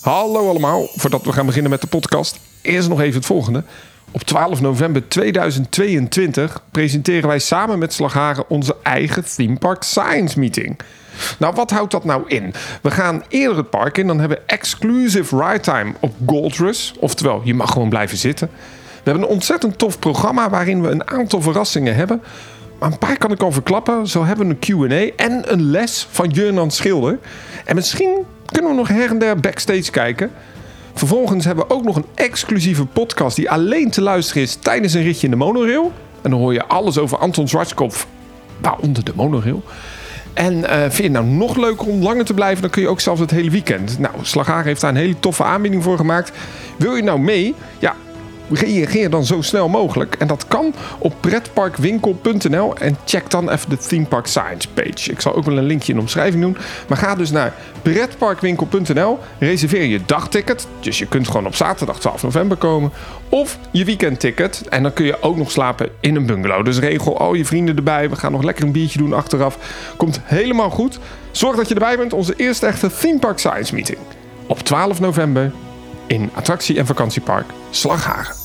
Hallo allemaal. Voordat we gaan beginnen met de podcast, eerst nog even het volgende. Op 12 november 2022 presenteren wij samen met Slagharen onze eigen Theme Park Science Meeting. Nou, wat houdt dat nou in? We gaan eerder het park in, dan hebben we exclusive ride time op Gold Rush. Oftewel, je mag gewoon blijven zitten. We hebben een ontzettend tof programma waarin we een aantal verrassingen hebben. Maar een paar kan ik al verklappen. Zo hebben we een Q&A en een les van Jurnan Schilder. En misschien kunnen we nog her en der backstage kijken. Vervolgens hebben we ook nog een exclusieve podcast die alleen te luisteren is tijdens een ritje in de monorail. En dan hoor je alles over Anton Zwartskopf, waaronder de monorail. En eh, vind je het nou nog leuker om langer te blijven, dan kun je ook zelfs het hele weekend. Nou, Slagaar heeft daar een hele toffe aanbieding voor gemaakt. Wil je nou mee? Ja, reageer dan zo snel mogelijk. En dat kan op pretparkwinkel.nl en check dan even de Theme Park Science page. Ik zal ook wel een linkje in de omschrijving doen. Maar ga dus naar pretparkwinkel.nl, reserveer je dagticket. Dus je kunt gewoon op zaterdag 12 november komen. Of je weekendticket. En dan kun je ook nog slapen in een bungalow. Dus regel al je vrienden erbij. We gaan nog lekker een biertje doen achteraf. Komt helemaal goed. Zorg dat je erbij bent. Onze eerste echte Theme Park Science meeting. Op 12 november in attractie- en vakantiepark Slaghagen.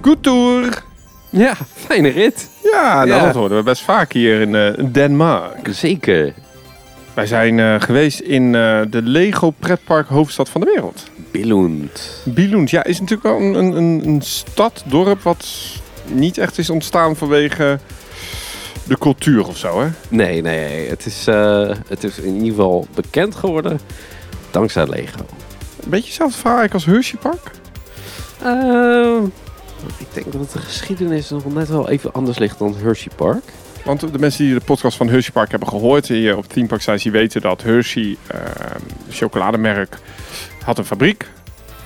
Goed tour! Ja, fijne rit. Ja, nou, Ja. dat horen we best vaak hier in eh Denmark. Zeker. Wij zijn eh, geweest in eh, de Lego pretpark hoofdstad van de wereld. Billund. Billund, ja, is natuurlijk wel een, een, een, een stad, dorp wat niet echt is ontstaan vanwege de cultuur of zo, hè? Nee, nee, het is, eh, het is in ieder geval bekend geworden dankzij Lego. Een beetje hetzelfde verhaal eigenlijk als Hershey Park. Ik denk dat de geschiedenis nog net wel even anders ligt dan Hershey Park. Want de mensen die de podcast van Hershey Park hebben gehoord hier op Theme Park Science, die weten dat Hershey, eh, chocolademerk, had een fabriek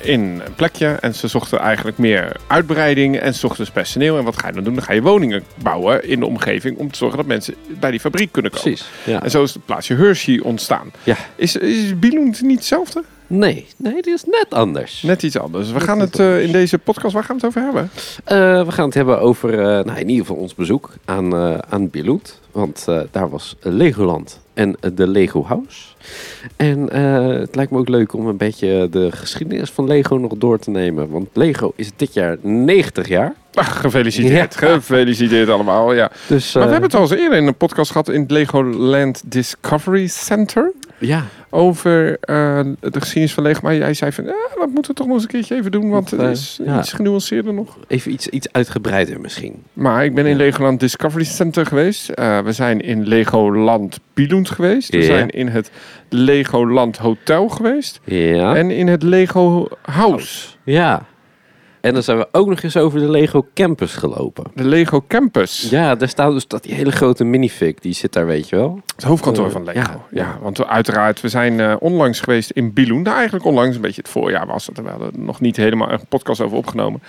in een plekje. En ze zochten eigenlijk meer uitbreiding en ze zochten dus personeel. En wat ga je dan doen? Dan ga je woningen bouwen in de omgeving om te zorgen dat mensen bij die fabriek kunnen komen. Precies. Ja. En zo is het plaatsje Hershey ontstaan. ja. Is, is Billund niet hetzelfde? Nee, nee, die is net anders. Net iets anders. We Net gaan het eh, in deze podcast, waar gaan we het over hebben? Eh, we gaan het hebben over eh, nou, in ieder geval ons bezoek aan, aan. Want daar was Legoland en de Lego House. En het lijkt me ook leuk om een beetje de geschiedenis van Lego nog door te nemen. Want Lego is dit jaar 90 jaar. Ach, gefeliciteerd. Ja. Gefeliciteerd allemaal, ja. Dus, Maar we hebben het al eens eerder in een podcast gehad in het Legoland Discovery Center. Ja, Over eh, de geschiedenis van Lego. Maar jij zei van, ja, dat moeten we toch nog eens een keertje even doen. Want het eh, is ja. iets genuanceerder nog. even iets, iets uitgebreider misschien. Maar ik ben in. Legoland Discovery Center geweest. Eh, we zijn in Legoland Billund geweest. We zijn in het Legoland Hotel geweest. Ja. En in het Lego House. ja. En dan zijn we ook nog eens over de Lego Campus gelopen. De Lego Campus. Ja, daar staat dus dat die hele grote minifig, die zit daar, weet je wel. Het hoofdkantoor Eh, van Lego. Ja, ja. want we, uiteraard, we zijn eh, onlangs geweest in Billund. Nou, eigenlijk onlangs, een beetje het voorjaar was het. We hadden nog niet helemaal een podcast over opgenomen.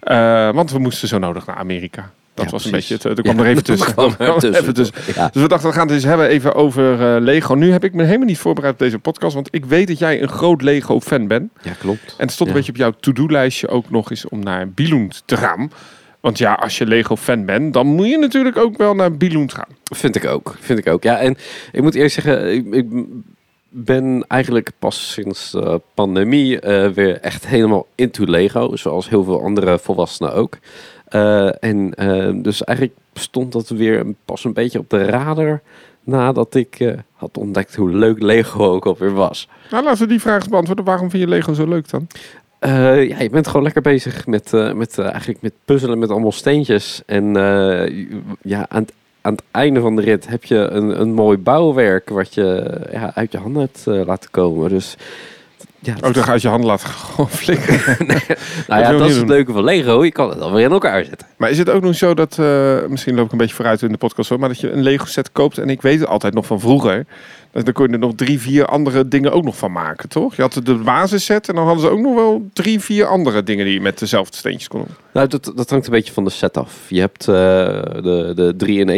Eh, want we moesten zo nodig naar Amerika. Dat Ja, was een precies. beetje het. Er kwam Ja, er even tussen. kwam er tussen. even tussen. Ja. Dus we dachten, we gaan het eens hebben even over eh, Lego. Nu heb ik me helemaal niet voorbereid op deze podcast. Want ik weet dat jij een groot Lego-fan bent. Ja, klopt. En het stond een beetje op jouw to-do-lijstje ook nog eens om naar Billund te gaan. Want ja, als je Lego-fan bent, dan moet je natuurlijk ook wel naar Billund gaan. Vind ik ook. Vind ik ook. Ja, en ik moet eerst zeggen, ik, ik ben eigenlijk pas sinds de pandemie eh, weer echt helemaal into Lego. Zoals heel veel andere volwassenen ook. Eh, en eh, dus eigenlijk stond dat weer pas een beetje op de radar nadat ik eh, had ontdekt hoe leuk Lego ook alweer was. Nou, laten we die vraag eens beantwoorden. Waarom vind je Lego zo leuk dan? Ja, je bent gewoon lekker bezig met, met, eigenlijk met puzzelen met allemaal steentjes. En ja, aan het, aan het einde van de rit heb je een, een mooi bouwwerk wat je ja, uit je handen hebt laten komen. Dus ja, Oh, dan ga je handen laten gewoon flikkeren. nou ja, dat is het leuke van Lego. Je kan het alweer in elkaar zetten. Maar is het ook nog zo dat, eh, misschien loop ik een beetje vooruit in de podcast hoor, maar dat je een Lego set koopt en ik weet het altijd nog van vroeger. Dat dan kon je er nog drie, vier andere dingen ook nog van maken, toch? Je had de basisset en dan hadden ze ook nog wel drie, vier andere dingen die je met dezelfde steentjes kon doen. Nou, dat, dat hangt een beetje van de set af. Je hebt eh, de, de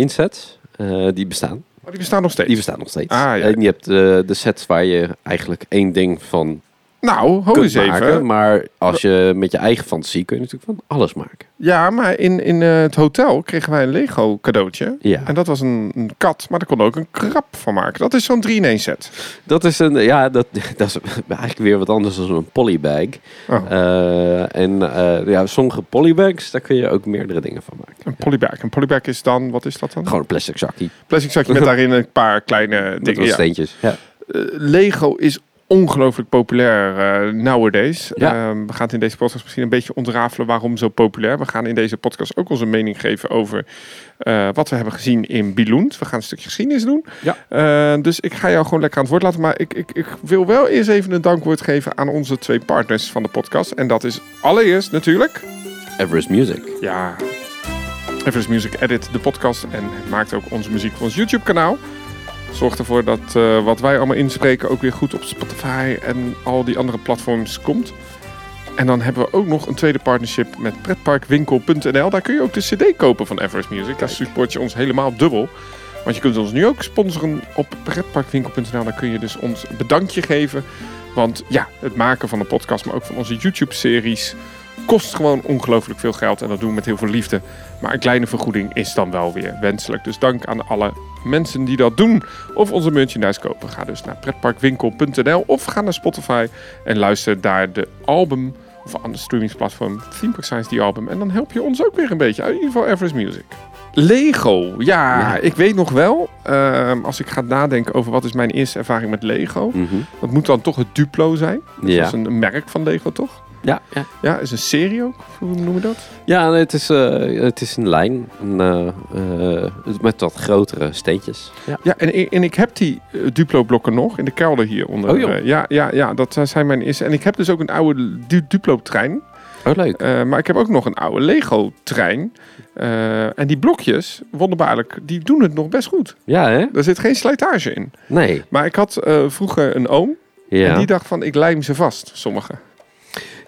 3-in-1 sets. eh, die bestaan. Maar die bestaan nog steeds. Die bestaan nog steeds. Ah, ja. En je hebt de sets waar je eigenlijk één ding van Nou, ho kunt eens maken. even. Maar als je met je eigen fantasie kun je natuurlijk van alles maken. Ja, maar in, in eh, het hotel kregen wij een Lego cadeautje. Ja. En dat was een, een kat, maar daar kon ook een krab van maken. Dat is zo'n 3-in-1 set. Dat is een, ja, dat, dat is eigenlijk weer wat anders dan een polybag. Oh, Eh, en eh, ja, sommige polybags, daar kun je ook meerdere dingen van maken. een polybag. Een polybag is dan, wat is dat dan? Gewoon een plastic zakje Plastic zakje met daarin een paar kleine dingen. steentjes. Ja. Lego is ongelooflijk populair eh, nowadays. Ja. Ehm, we gaan het in deze podcast misschien een beetje ontrafelen waarom zo populair. We gaan in deze podcast ook onze mening geven over eh, wat we hebben gezien in Billund. We gaan een stukje geschiedenis doen. Ja. Eh, dus ik ga jou gewoon lekker aan het woord laten. Maar ik, ik, ik wil wel eerst even een dankwoord geven aan onze twee partners van de podcast. En dat is allereerst natuurlijk... Everest Music. Ja, Everest Music edit de podcast en maakt ook onze muziek voor ons YouTube kanaal. Zorgt ervoor dat eh, wat wij allemaal inspreken ook weer goed op Spotify en al die andere platforms komt. En dan hebben we ook nog een tweede partnership met pretparkwinkel.nl. Daar kun je ook de cd kopen van Everest Music. Daar support je ons helemaal dubbel. Want je kunt ons nu ook sponsoren op pretparkwinkel.nl. Daar kun je dus ons bedankje geven. Want ja, het maken van een podcast, maar ook van onze YouTube-series kost gewoon ongelooflijk veel geld. En dat doen we met heel veel liefde. Maar een kleine vergoeding is dan wel weer wenselijk. Dus dank aan alle mensen die dat doen. Of onze merchandise kopen. Ga dus naar pretparkwinkel.nl of ga naar Spotify en luister daar de album of aan de streamingsplatform Theme Park Science die album. En dan help je ons ook weer een beetje. In ieder geval Everest Music. Lego. Ja, Ja. ik weet nog wel. ehm, als ik ga nadenken over wat is mijn eerste ervaring met Lego. Mhm. Dat moet dan toch het Duplo zijn. Dat Ja. is een merk van Lego, toch? Ja, ja. Ja, is een serie ook. Hoe noem je dat? ja nee, het, is, eh, het is een lijn een, eh, eh, met wat grotere steentjes. Ja. Ja, en, ik- en ik heb die Duplo-blokken nog in de kelder hier onder. Oh, joh. ja, ja, ja, dat zijn mijn eerste. En ik heb dus ook een oude du- Duplo-trein. Oh, leuk. Maar ik heb ook nog een oude Lego-trein. En die blokjes, wonderbaarlijk, die doen het nog best goed. Ja, hè? Er zit geen slijtage in. Nee. Maar ik had vroeger een oom. Ja. En die dacht van, ik lijm ze vast, sommige.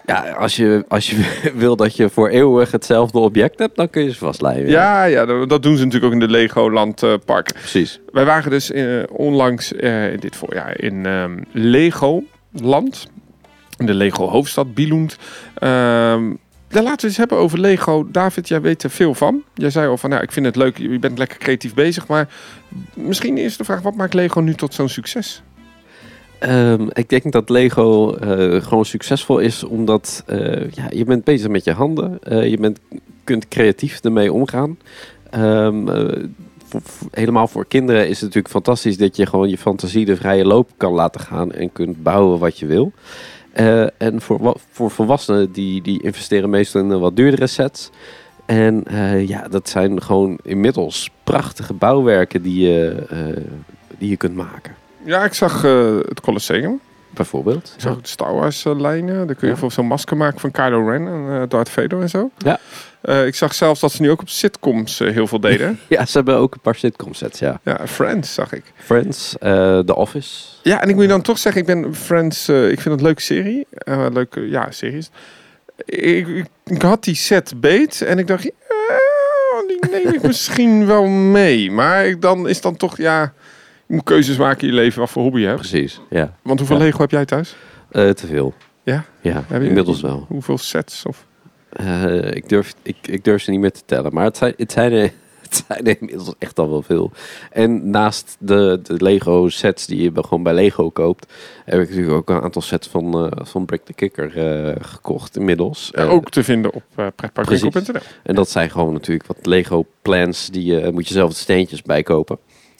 Ja, als je, als je wil dat je voor eeuwig hetzelfde object hebt, dan kun je ze vastlijmen. Ja, ja, dat, dat doen ze natuurlijk ook in de Legoland eh park. precies. Wij waren dus eh, onlangs in dit voorjaar in ehm Legoland. In de Lego hoofdstad Billund. Ehm ja, laten we eens hebben over Lego. David, jij weet er veel van. Jij zei al van, ja, ik vind het leuk, je bent lekker creatief bezig. Maar misschien eerst de vraag, wat maakt Lego nu tot zo'n succes? Ehm, ik denk dat Lego eh, gewoon succesvol is omdat eh, ja, je bent bezig met je handen. Eh, je bent, kunt creatief ermee omgaan. Ehm, eh, helemaal voor kinderen is het natuurlijk fantastisch dat je gewoon je fantasie de vrije loop kan laten gaan en kunt bouwen wat je wil. En voor, voor volwassenen die, die investeren meestal in een wat duurdere sets. En ja, dat zijn gewoon inmiddels prachtige bouwwerken die je, die je kunt maken. Ja, ik zag eh, het Colosseum. Bijvoorbeeld. Ik zag de Star Wars eh, lijnen. Daar kun je bijvoorbeeld zo'n masker maken van Kylo Ren en eh, Darth Vader en zo. Ja. Ik zag zelfs dat ze nu ook op sitcoms heel veel deden. Ja, ze hebben ook een paar sitcom sets, ja. ja, Friends zag ik. Friends, The Office. Ja, en ik moet je dan toch zeggen, ik ben Friends, ik vind het een leuke serie. Leuke, ja, series. Ik, ik, ik had die set beet en ik dacht, ja, die neem ik misschien wel mee. Maar ik, dan is dan toch, ja, moet keuzes maken in je leven wat voor hobby je hebt. Precies, ja. Want hoeveel Ja. Lego heb jij thuis? Eh, te veel. Ja? Ja, Heb je- inmiddels wel. Hoeveel sets? Of... Eh, ik, durf, ik, ik durf ze niet meer te tellen, maar het zijn, het zijn, er, het zijn er inmiddels echt al wel veel. En naast de, de Lego sets die je bij- gewoon bij Lego koopt, heb ik natuurlijk ook een aantal sets van, eh, van Brick the Kicker gekocht inmiddels. Ook te vinden op uh, pretparkwinkel.nl. En dat zijn gewoon natuurlijk wat Lego plans, die je moet je zelf de steentjes bijkopen.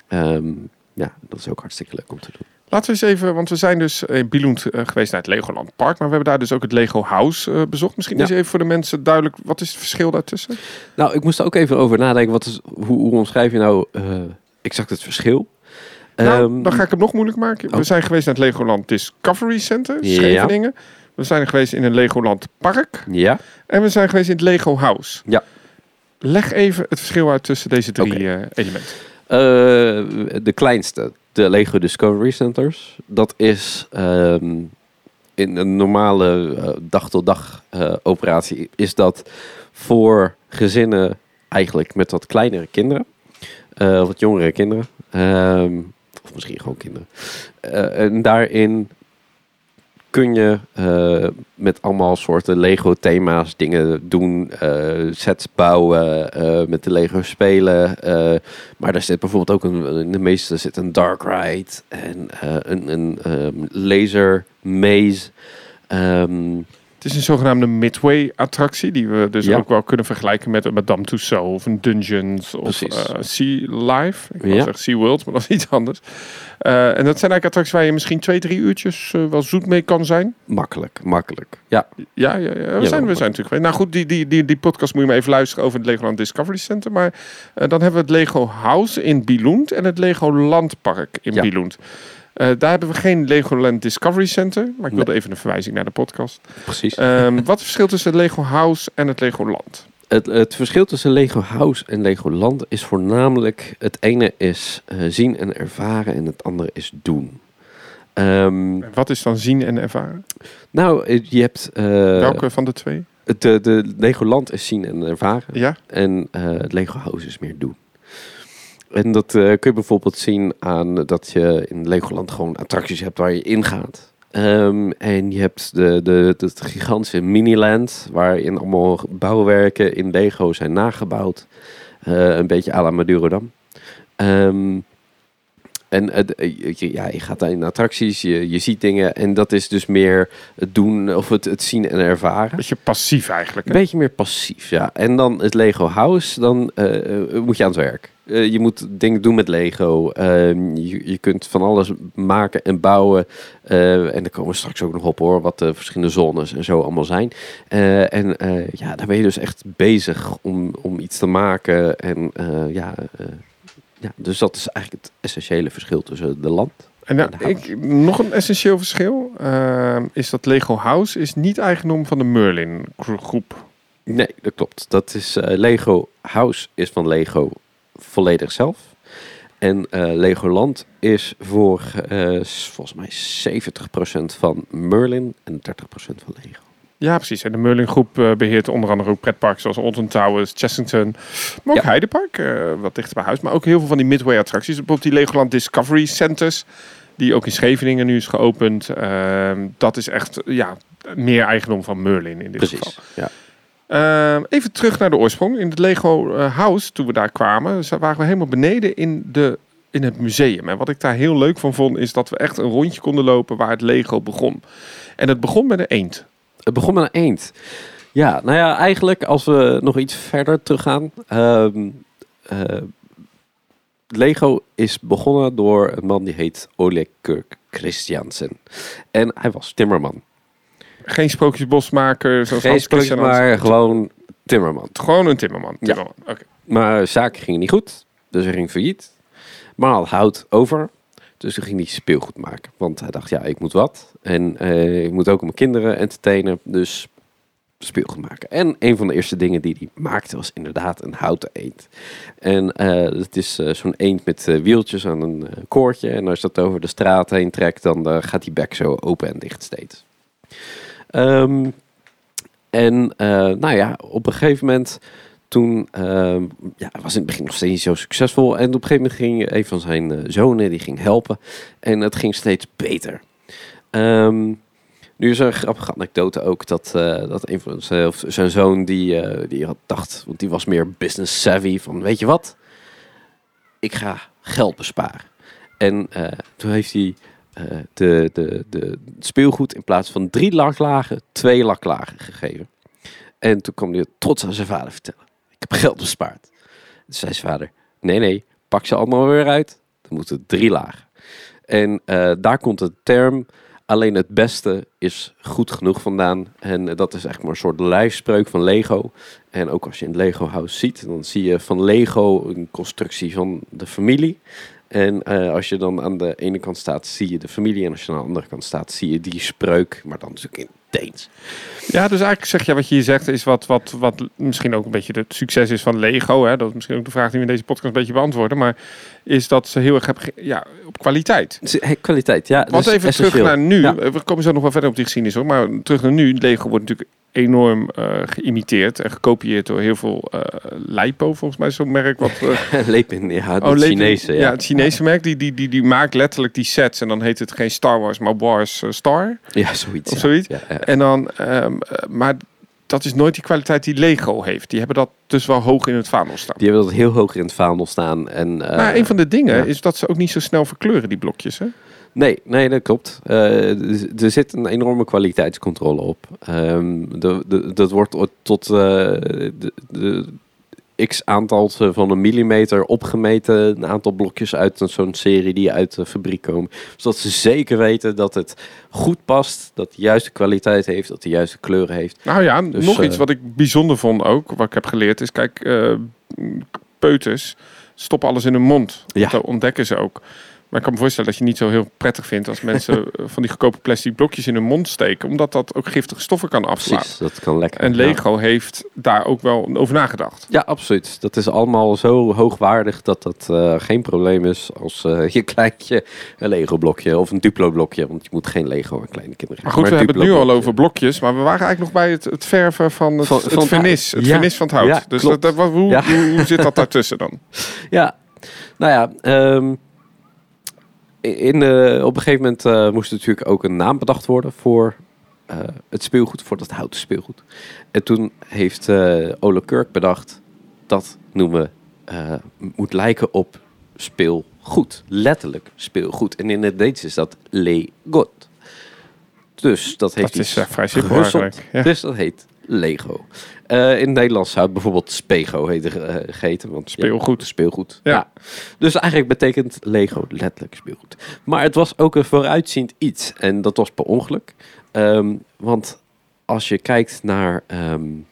Ehm, ja, dat is ook hartstikke leuk om te doen. Laten we eens even, want we zijn dus in Billund eh, geweest naar het Legoland Park. Maar we hebben daar dus ook het Lego House eh, bezocht. Misschien Ja. is even voor de mensen duidelijk, wat is het verschil daartussen? Nou, ik moest er ook even over nadenken. Wat is, hoe, hoe omschrijf je nou eh, exact het verschil? Nou, Ehm, dan ga ik het nog moeilijk maken. We oh. zijn geweest naar het Legoland Discovery Center, Ja. Scheveningen. We zijn geweest in een Legoland Park. Ja, En we zijn geweest in het Lego House. Ja. Leg even het verschil uit tussen deze drie eh, elementen. Eh, de kleinste, de Lego Discovery Centers. Dat is ehm, in een normale eh, dag-tot-dag eh, operatie. Is dat voor gezinnen eigenlijk met wat kleinere kinderen. eh, wat jongere kinderen. Ehm, of misschien gewoon kinderen. Eh, en daarin kun je eh, met allemaal soorten Lego-thema's dingen doen. eh, sets bouwen, eh, met de Lego spelen. maar daar zit bijvoorbeeld ook een, in de meeste zit een dark ride en een, een ehm, laser maze. Ehm, Het is een zogenaamde Midway-attractie, die we dus Ja. ook wel kunnen vergelijken met een Madame Tussauds of een Dungeons of eh, Sea Life. Ik wil Ja. Sea World, maar dat is iets anders. Eh, en dat zijn eigenlijk attracties waar je misschien twee, drie uurtjes eh, wel zoet mee kan zijn. makkelijk, makkelijk. Ja, Ja, ja, ja. we, zijn, we zijn natuurlijk. Nou goed, die, die, die, die podcast moet je maar even luisteren over het Legoland Discovery Center. Maar dan hebben we het Lego House in Billund en het Lego Landpark in Ja. Billund. Eh, daar hebben we geen Legoland Discovery Center, maar ik wilde Nee. even een verwijzing naar de podcast. precies. Ehm, wat is het verschil tussen het Lego House en het Lego Land? Het, het verschil tussen Lego House en Lego Land is voornamelijk... Het ene is eh, zien en ervaren en het andere is doen. Ehm, Wat is dan zien en ervaren? nou, eh, je hebt... Welke van de twee? De, de Lego Land is zien en ervaren. Ja, En het Lego House is meer doen. En dat eh, kun je bijvoorbeeld zien aan dat je in Legoland gewoon attracties hebt waar je ingaat. Ehm, en je hebt de, de, het gigantische Miniland, waarin allemaal bouwwerken in Lego zijn nagebouwd. Eh, een beetje à la Madurodam. Ehm en het, eh, je, ja, je gaat daar in attracties, je, je ziet dingen. En dat is dus meer het doen of het, het zien en ervaren. beetje passief eigenlijk. Een beetje meer passief, ja. En dan het Lego House, dan eh, eh, moet je aan het werk. Eh, je moet dingen doen met Lego. Ehm, je, je kunt van alles maken en bouwen. Eh, en daar komen we straks ook nog op hoor, wat de verschillende zones en zo allemaal zijn. Eh, en eh, ja, daar ben je dus echt bezig om, om iets te maken. En eh, ja, eh, ja, dus dat is eigenlijk het essentiële verschil tussen de land. En nou, En de ik, nog een essentieel verschil ehm, is dat Lego House is niet eigendom van de Merlin gro- groep. Nee, dat klopt. Dat is eh, Lego House is van Lego volledig zelf. En eh, Legoland is voor eh, volgens mij 70% van Merlin en 30% van Lego. Ja, precies. En de Merlin groep eh, beheert onder andere ook pretparken zoals Alton Towers, Chessington. Maar ook Ja. Heidepark, eh, wat dichter bij huis. Maar ook heel veel van die Midway attracties. Bijvoorbeeld die Legoland Discovery Centers. Die ook in Scheveningen nu is geopend. Ehm, dat is echt ja, meer eigendom van Merlin in dit geval. Precies. Ja. Ehm, even terug naar de oorsprong. In het Lego eh, House, toen we daar kwamen, waren we helemaal beneden in, de, in het museum. En wat ik daar heel leuk van vond, is dat we echt een rondje konden lopen waar het Lego begon. En het begon met een eend. Het begon met een eend. Ja, nou ja, eigenlijk als we nog iets verder teruggaan. eh, Lego is begonnen door een man die heet Ole Kirk Christiansen. En hij was timmerman. Geen sprookjesbosmaker, zoals Geen sprookjes, maar gewoon timmerman. Gewoon een timmerman. Ja. Maar zaken gingen niet goed, dus hij ging failliet. Maar had hout over, dus toen ging hij speelgoed maken. Want hij dacht, ja, ik moet wat. En eh, ik moet ook mijn kinderen entertainen, dus speelgoed maken. En een van de eerste dingen die hij maakte was inderdaad een houten eend. En eh, het is eh, zo'n eend met wieltjes aan een koordje. En als dat over de straat heen trekt, dan gaat die bek zo open en dicht steeds. Ehm, en nou ja, op een gegeven moment toen ehm, ja, was in het begin nog steeds niet zo succesvol. En op een gegeven moment ging een van zijn eh, zonen die ging helpen. En het ging steeds beter. Ehm, nu is er een grappige anekdote ook dat, eh, dat een van zijn, zoon die, eh, die had dacht, want die was meer business savvy van weet je wat, ik ga geld besparen. En toen heeft hij de, de, de speelgoed in plaats van drie laklagen, twee laklagen gegeven. En toen kwam hij het trots aan zijn vader vertellen. Geld bespaard. Toen zei zijn vader, nee nee, pak ze allemaal weer uit. Dan moeten drie lagen. En eh, daar komt de term, alleen het beste is goed genoeg vandaan. En eh, dat is echt maar een soort lijfspreuk van Lego. En ook als je in het Lego House ziet, dan zie je van Lego een constructie van de familie. En eh, als je dan aan de ene kant staat, zie je de familie. En als je aan de andere kant staat, zie je die spreuk, maar dan natuurlijk in Deens. Ja, dus eigenlijk zeg je wat je hier zegt is wat, wat, wat misschien ook een beetje het succes is van Lego. Hè? Dat is misschien ook de vraag die we in deze podcast een beetje beantwoorden. Maar is dat ze heel erg hebben ja, op kwaliteit. Eh, Kwaliteit, ja. Want dus even essentieel. terug naar nu. Ja. We komen zo nog wel verder op die geschiedenis hoor. Maar terug naar nu. Lego wordt natuurlijk enorm eh, geïmiteerd en gekopieerd door heel veel uh, Lipo, volgens mij zo'n merk. Wat, uh, Lepin, ja, het oh, Chinese. Ja. ja. het Chinese merk. Die, die, die, die maakt letterlijk die sets. En dan heet het geen Star Wars, maar Wars Star. Ja, zoiets. Of zoiets. Ja, ja. En dan, um, maar dat is nooit die kwaliteit die Lego heeft. Die hebben dat dus wel hoog in het vaandel staan. Die hebben dat heel hoog in het vaandel staan. En, maar een van de dingen is dat ze ook niet zo snel verkleuren, die blokjes. Hè? Nee, nee, dat klopt. Uh, er zit een enorme kwaliteitscontrole op. Um, de, de, dat wordt tot uh, de, x aantal van een millimeter opgemeten. Een aantal blokjes uit zo'n serie die uit de fabriek komen. Zodat ze zeker weten dat het goed past. Dat de juiste kwaliteit heeft. Dat de juiste kleuren heeft. Nou ja, dus, nog uh, iets wat ik bijzonder vond ook. Wat ik heb geleerd is, kijk, peuters stoppen alles in hun mond. Ja. Dat ontdekken ze ook. Maar ik kan me voorstellen dat je niet zo heel prettig vindt als mensen van die goedkope plastic blokjes in hun mond steken, omdat dat ook giftige stoffen kan afslaan. Precies, dat kan lekker. En Lego ja. heeft daar ook wel over nagedacht. Ja, absoluut. Dat is allemaal zo hoogwaardig dat dat uh, geen probleem is als uh, je kleintje een Lego blokje of een Duplo blokje, want je moet geen Lego aan kleine kinderen Maar goed, maar we hebben het nu al over blokjes, maar we waren eigenlijk nog bij het, het verven van het, van, het, het vernis, het, ja. vernis van het hout. Ja, dus dat, dat, hoe, hoe, hoe zit dat daartussen dan? Ja, nou ja. Um, in, uh, op een gegeven moment uh, moest er natuurlijk ook een naam bedacht worden voor uh, het speelgoed, voor dat houten speelgoed. En toen heeft Ole Kirk bedacht dat noemen moet lijken op speelgoed. Letterlijk speelgoed. En in het Deens is dat Lego. Dus dat heeft dat is vrij simpel. Dus dat heet Lego. Uh, in het Nederlands zou het bijvoorbeeld Spego heten, uh, geheten. Want, speelgoed. Ja, speelgoed. Ja. ja. Dus eigenlijk betekent Lego letterlijk speelgoed. Maar het was ook een vooruitziend iets. En dat was per ongeluk. Um, want als je kijkt naar, um,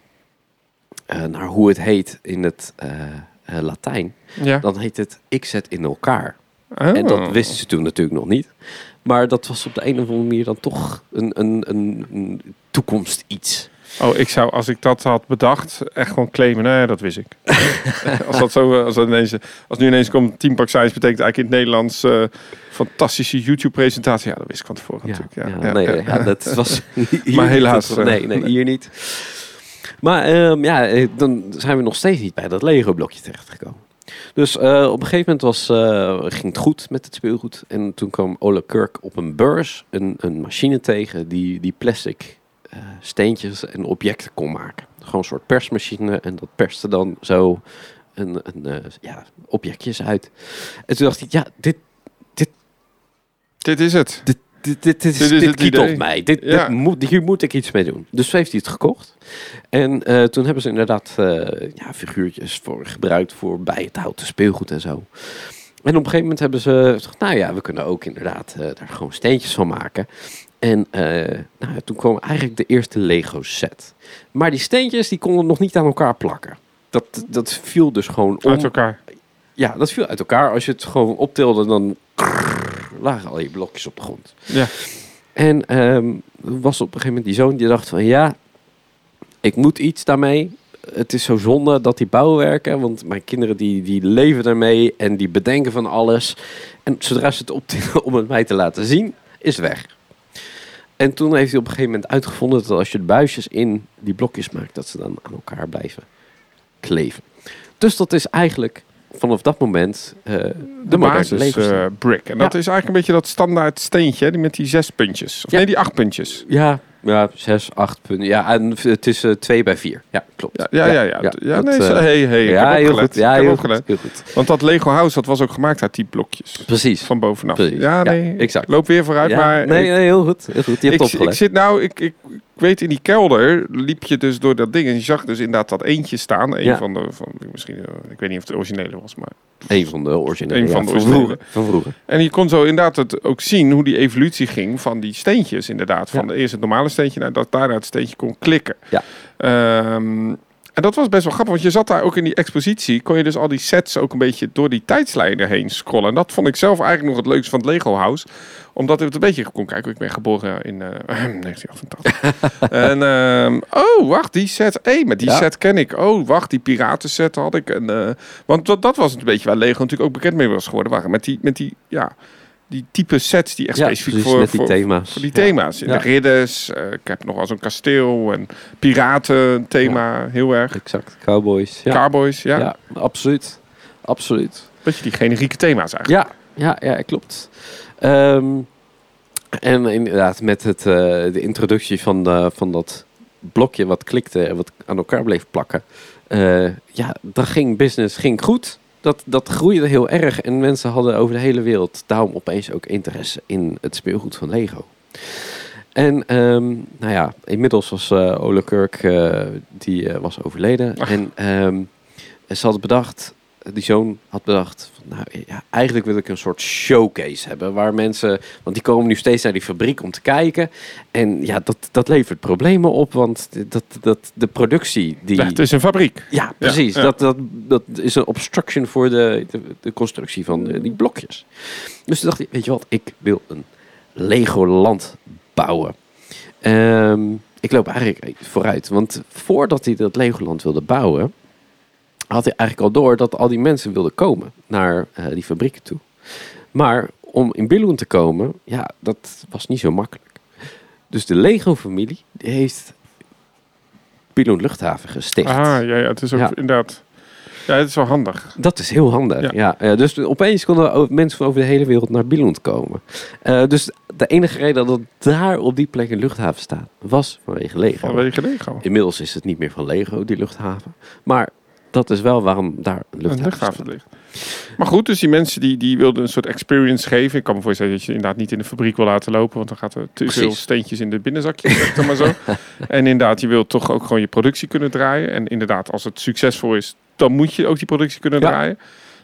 uh, naar hoe het heet in het Latijn, ja. dan heet het ik zet in elkaar. Oh. En dat wisten ze toen natuurlijk nog niet. Maar dat was op de een of andere manier dan toch een, een, een, een toekomst iets. Oh, ik zou, als ik dat had bedacht, echt gewoon claimen. Nee, dat wist ik. als dat zo, als dat ineens, als nu ineens komt, Team Science betekent eigenlijk in het Nederlands uh, fantastische YouTube-presentatie. Ja, dat wist ik van tevoren ja, natuurlijk. Ja, nee, ja. dat was. maar helaas. Niet, nee, nee, hier niet. Maar um, ja, dan zijn we nog steeds niet bij dat Lego-blokje terechtgekomen. Dus uh, op een gegeven moment was, uh, ging het goed met het speelgoed. En toen kwam Ole Kirk op een beurs een, een machine tegen die, die plastic uh, steentjes en objecten kon maken. Gewoon een soort persmachine en dat perste dan zo een, een uh, ja, objectjes uit. En toen dacht ik, ja, dit... Dit, dit is het. Dit, dit, dit, dit, dit, dit kietelt mij. Dit, ja. dit moet, hier moet ik iets mee doen. Dus heeft hij het gekocht. En uh, toen hebben ze inderdaad ja, figuurtjes voor gebruikt voor bij het houten speelgoed en zo. En op een gegeven moment hebben ze gezegd, nou ja, we kunnen ook inderdaad daar gewoon steentjes van maken. En uh, nou, toen kwam eigenlijk de eerste Lego set. Maar die steentjes die konden nog niet aan elkaar plakken. Dat, dat viel dus gewoon om. Uit elkaar? Ja, dat viel uit elkaar. Als je het gewoon optilde, dan krrr, lagen al je blokjes op de grond. Ja. En um, was op een gegeven moment die zoon die dacht van... Ja, ik moet iets daarmee. Het is zo zonde dat die bouwwerken. Want mijn kinderen die, die leven daarmee en die bedenken van alles. En zodra ze het optillen om het mij te laten zien, is het weg. En toen heeft hij op een gegeven moment uitgevonden dat als je de buisjes in die blokjes maakt, dat ze dan aan elkaar blijven kleven. Dus dat is eigenlijk vanaf dat moment uh, de, de basis uh, brick. En dat is eigenlijk een beetje dat standaard steentje, die met die zes puntjes. Of ja. nee, die acht puntjes. Ja, ja, zes, acht punten. Ja, en het is uh, twee bij vier. Ja, klopt. Ja, ja, ja. ja, ja. ja nee, dat, uh, hey, hey, ja, heel goed. Ja, heel goed, heel goed. Want dat Lego House, dat was ook gemaakt uit die blokjes. Precies. Van bovenaf. Precies. Ja, nee. Exact. Loop weer vooruit, maar... Nee, nee, heel goed. Heel goed. Je hebt ik, opgelet. ik zit nou... Ik, ik, ik weet, in die kelder liep je dus door dat ding. En je zag dus inderdaad dat eentje staan. Een Ja. van de... Van, misschien, uh, ik weet niet of het de originele was, maar... Een van de originele. Een van de van originele. vroeger. Van vroeger. En je kon zo inderdaad het ook zien hoe die evolutie ging van die steentjes inderdaad. Van Ja. de eerst het normale steentje naar dat daarna het steentje kon klikken. Ja. Ehm, en dat was best wel grappig, want je zat daar ook in die expositie. Kon je dus al die sets ook een beetje door die tijdslijnen heen scrollen. En dat vond ik zelf eigenlijk nog het leukste van het Lego House. Omdat ik het een beetje kon kijken. Ik ben geboren in eh 1988. en ehm, oh, wacht, die set. Hé, maar die Ja. set ken ik. Oh, wacht, die piratenset had ik. En, eh, want dat, dat was een beetje waar Lego natuurlijk ook bekend mee was geworden. Waren met die, met die ja, die type sets die echt Ja, specifiek voor, die voor, thema's. voor die thema's. Ja. de ridders, eh, ik heb nog wel zo'n kasteel en piraten thema, heel erg. Exact, cowboys. Ja, Cowboys, ja. ja. absoluut. Absoluut. Beetje die generieke thema's eigenlijk. Ja, ja, ja klopt. Ehm, en inderdaad, met het, eh, de introductie van, de, van dat blokje wat klikte en wat aan elkaar bleef plakken. eh, ja, dat ging business ging goed. Dat, dat groeide heel erg en mensen hadden over de hele wereld daarom opeens ook interesse in het speelgoed van Lego. En ehm, nou ja, inmiddels was eh Ole Kirk, eh, die eh, was overleden. Ach. En ehm, ze had bedacht, die zoon had bedacht, van, nou ja, eigenlijk wil ik een soort showcase hebben. Waar mensen, want die komen nu steeds naar die fabriek om te kijken. En ja, dat, dat levert problemen op, want dat, dat, de productie die... Ja, het is een fabriek. Ja, precies. ja. Dat, dat, dat is een obstruction voor de, de, de constructie van de- die blokjes. Dus toen dacht ik, weet je wat, ik wil een Legoland bouwen. Ehm, ik loop eigenlijk vooruit, want voordat hij dat Legoland wilde bouwen, had hij eigenlijk al door dat al die mensen wilden komen naar eh, die fabrieken toe. Maar om in Billund te komen, ja, dat was niet zo makkelijk. Dus de Lego-familie heeft Billund Luchthaven gesticht. Ah, ja, ja, het is ook Ja. inderdaad... Ja, het is wel handig. Dat is heel handig. Ja. Ja. Ja, dus opeens konden mensen van over de hele wereld naar Billund komen. Eh, dus de enige reden dat daar op die plek een luchthaven staat, was vanwege Lego. Vanwege Lego. Inmiddels is het niet meer van Lego, die luchthaven. Maar dat is wel waarom daar Een luchthaven, ligt. Maar goed, dus die mensen die, die wilden een soort experience geven. Ik kan me voorstellen dat je inderdaad niet in de fabriek wil laten lopen. Want dan gaat er te Precies. veel steentjes in de zeg dan maar zo. En inderdaad, je wilt toch ook gewoon je productie kunnen draaien. En inderdaad, als het succesvol is, dan moet je ook die productie kunnen Ja. draaien.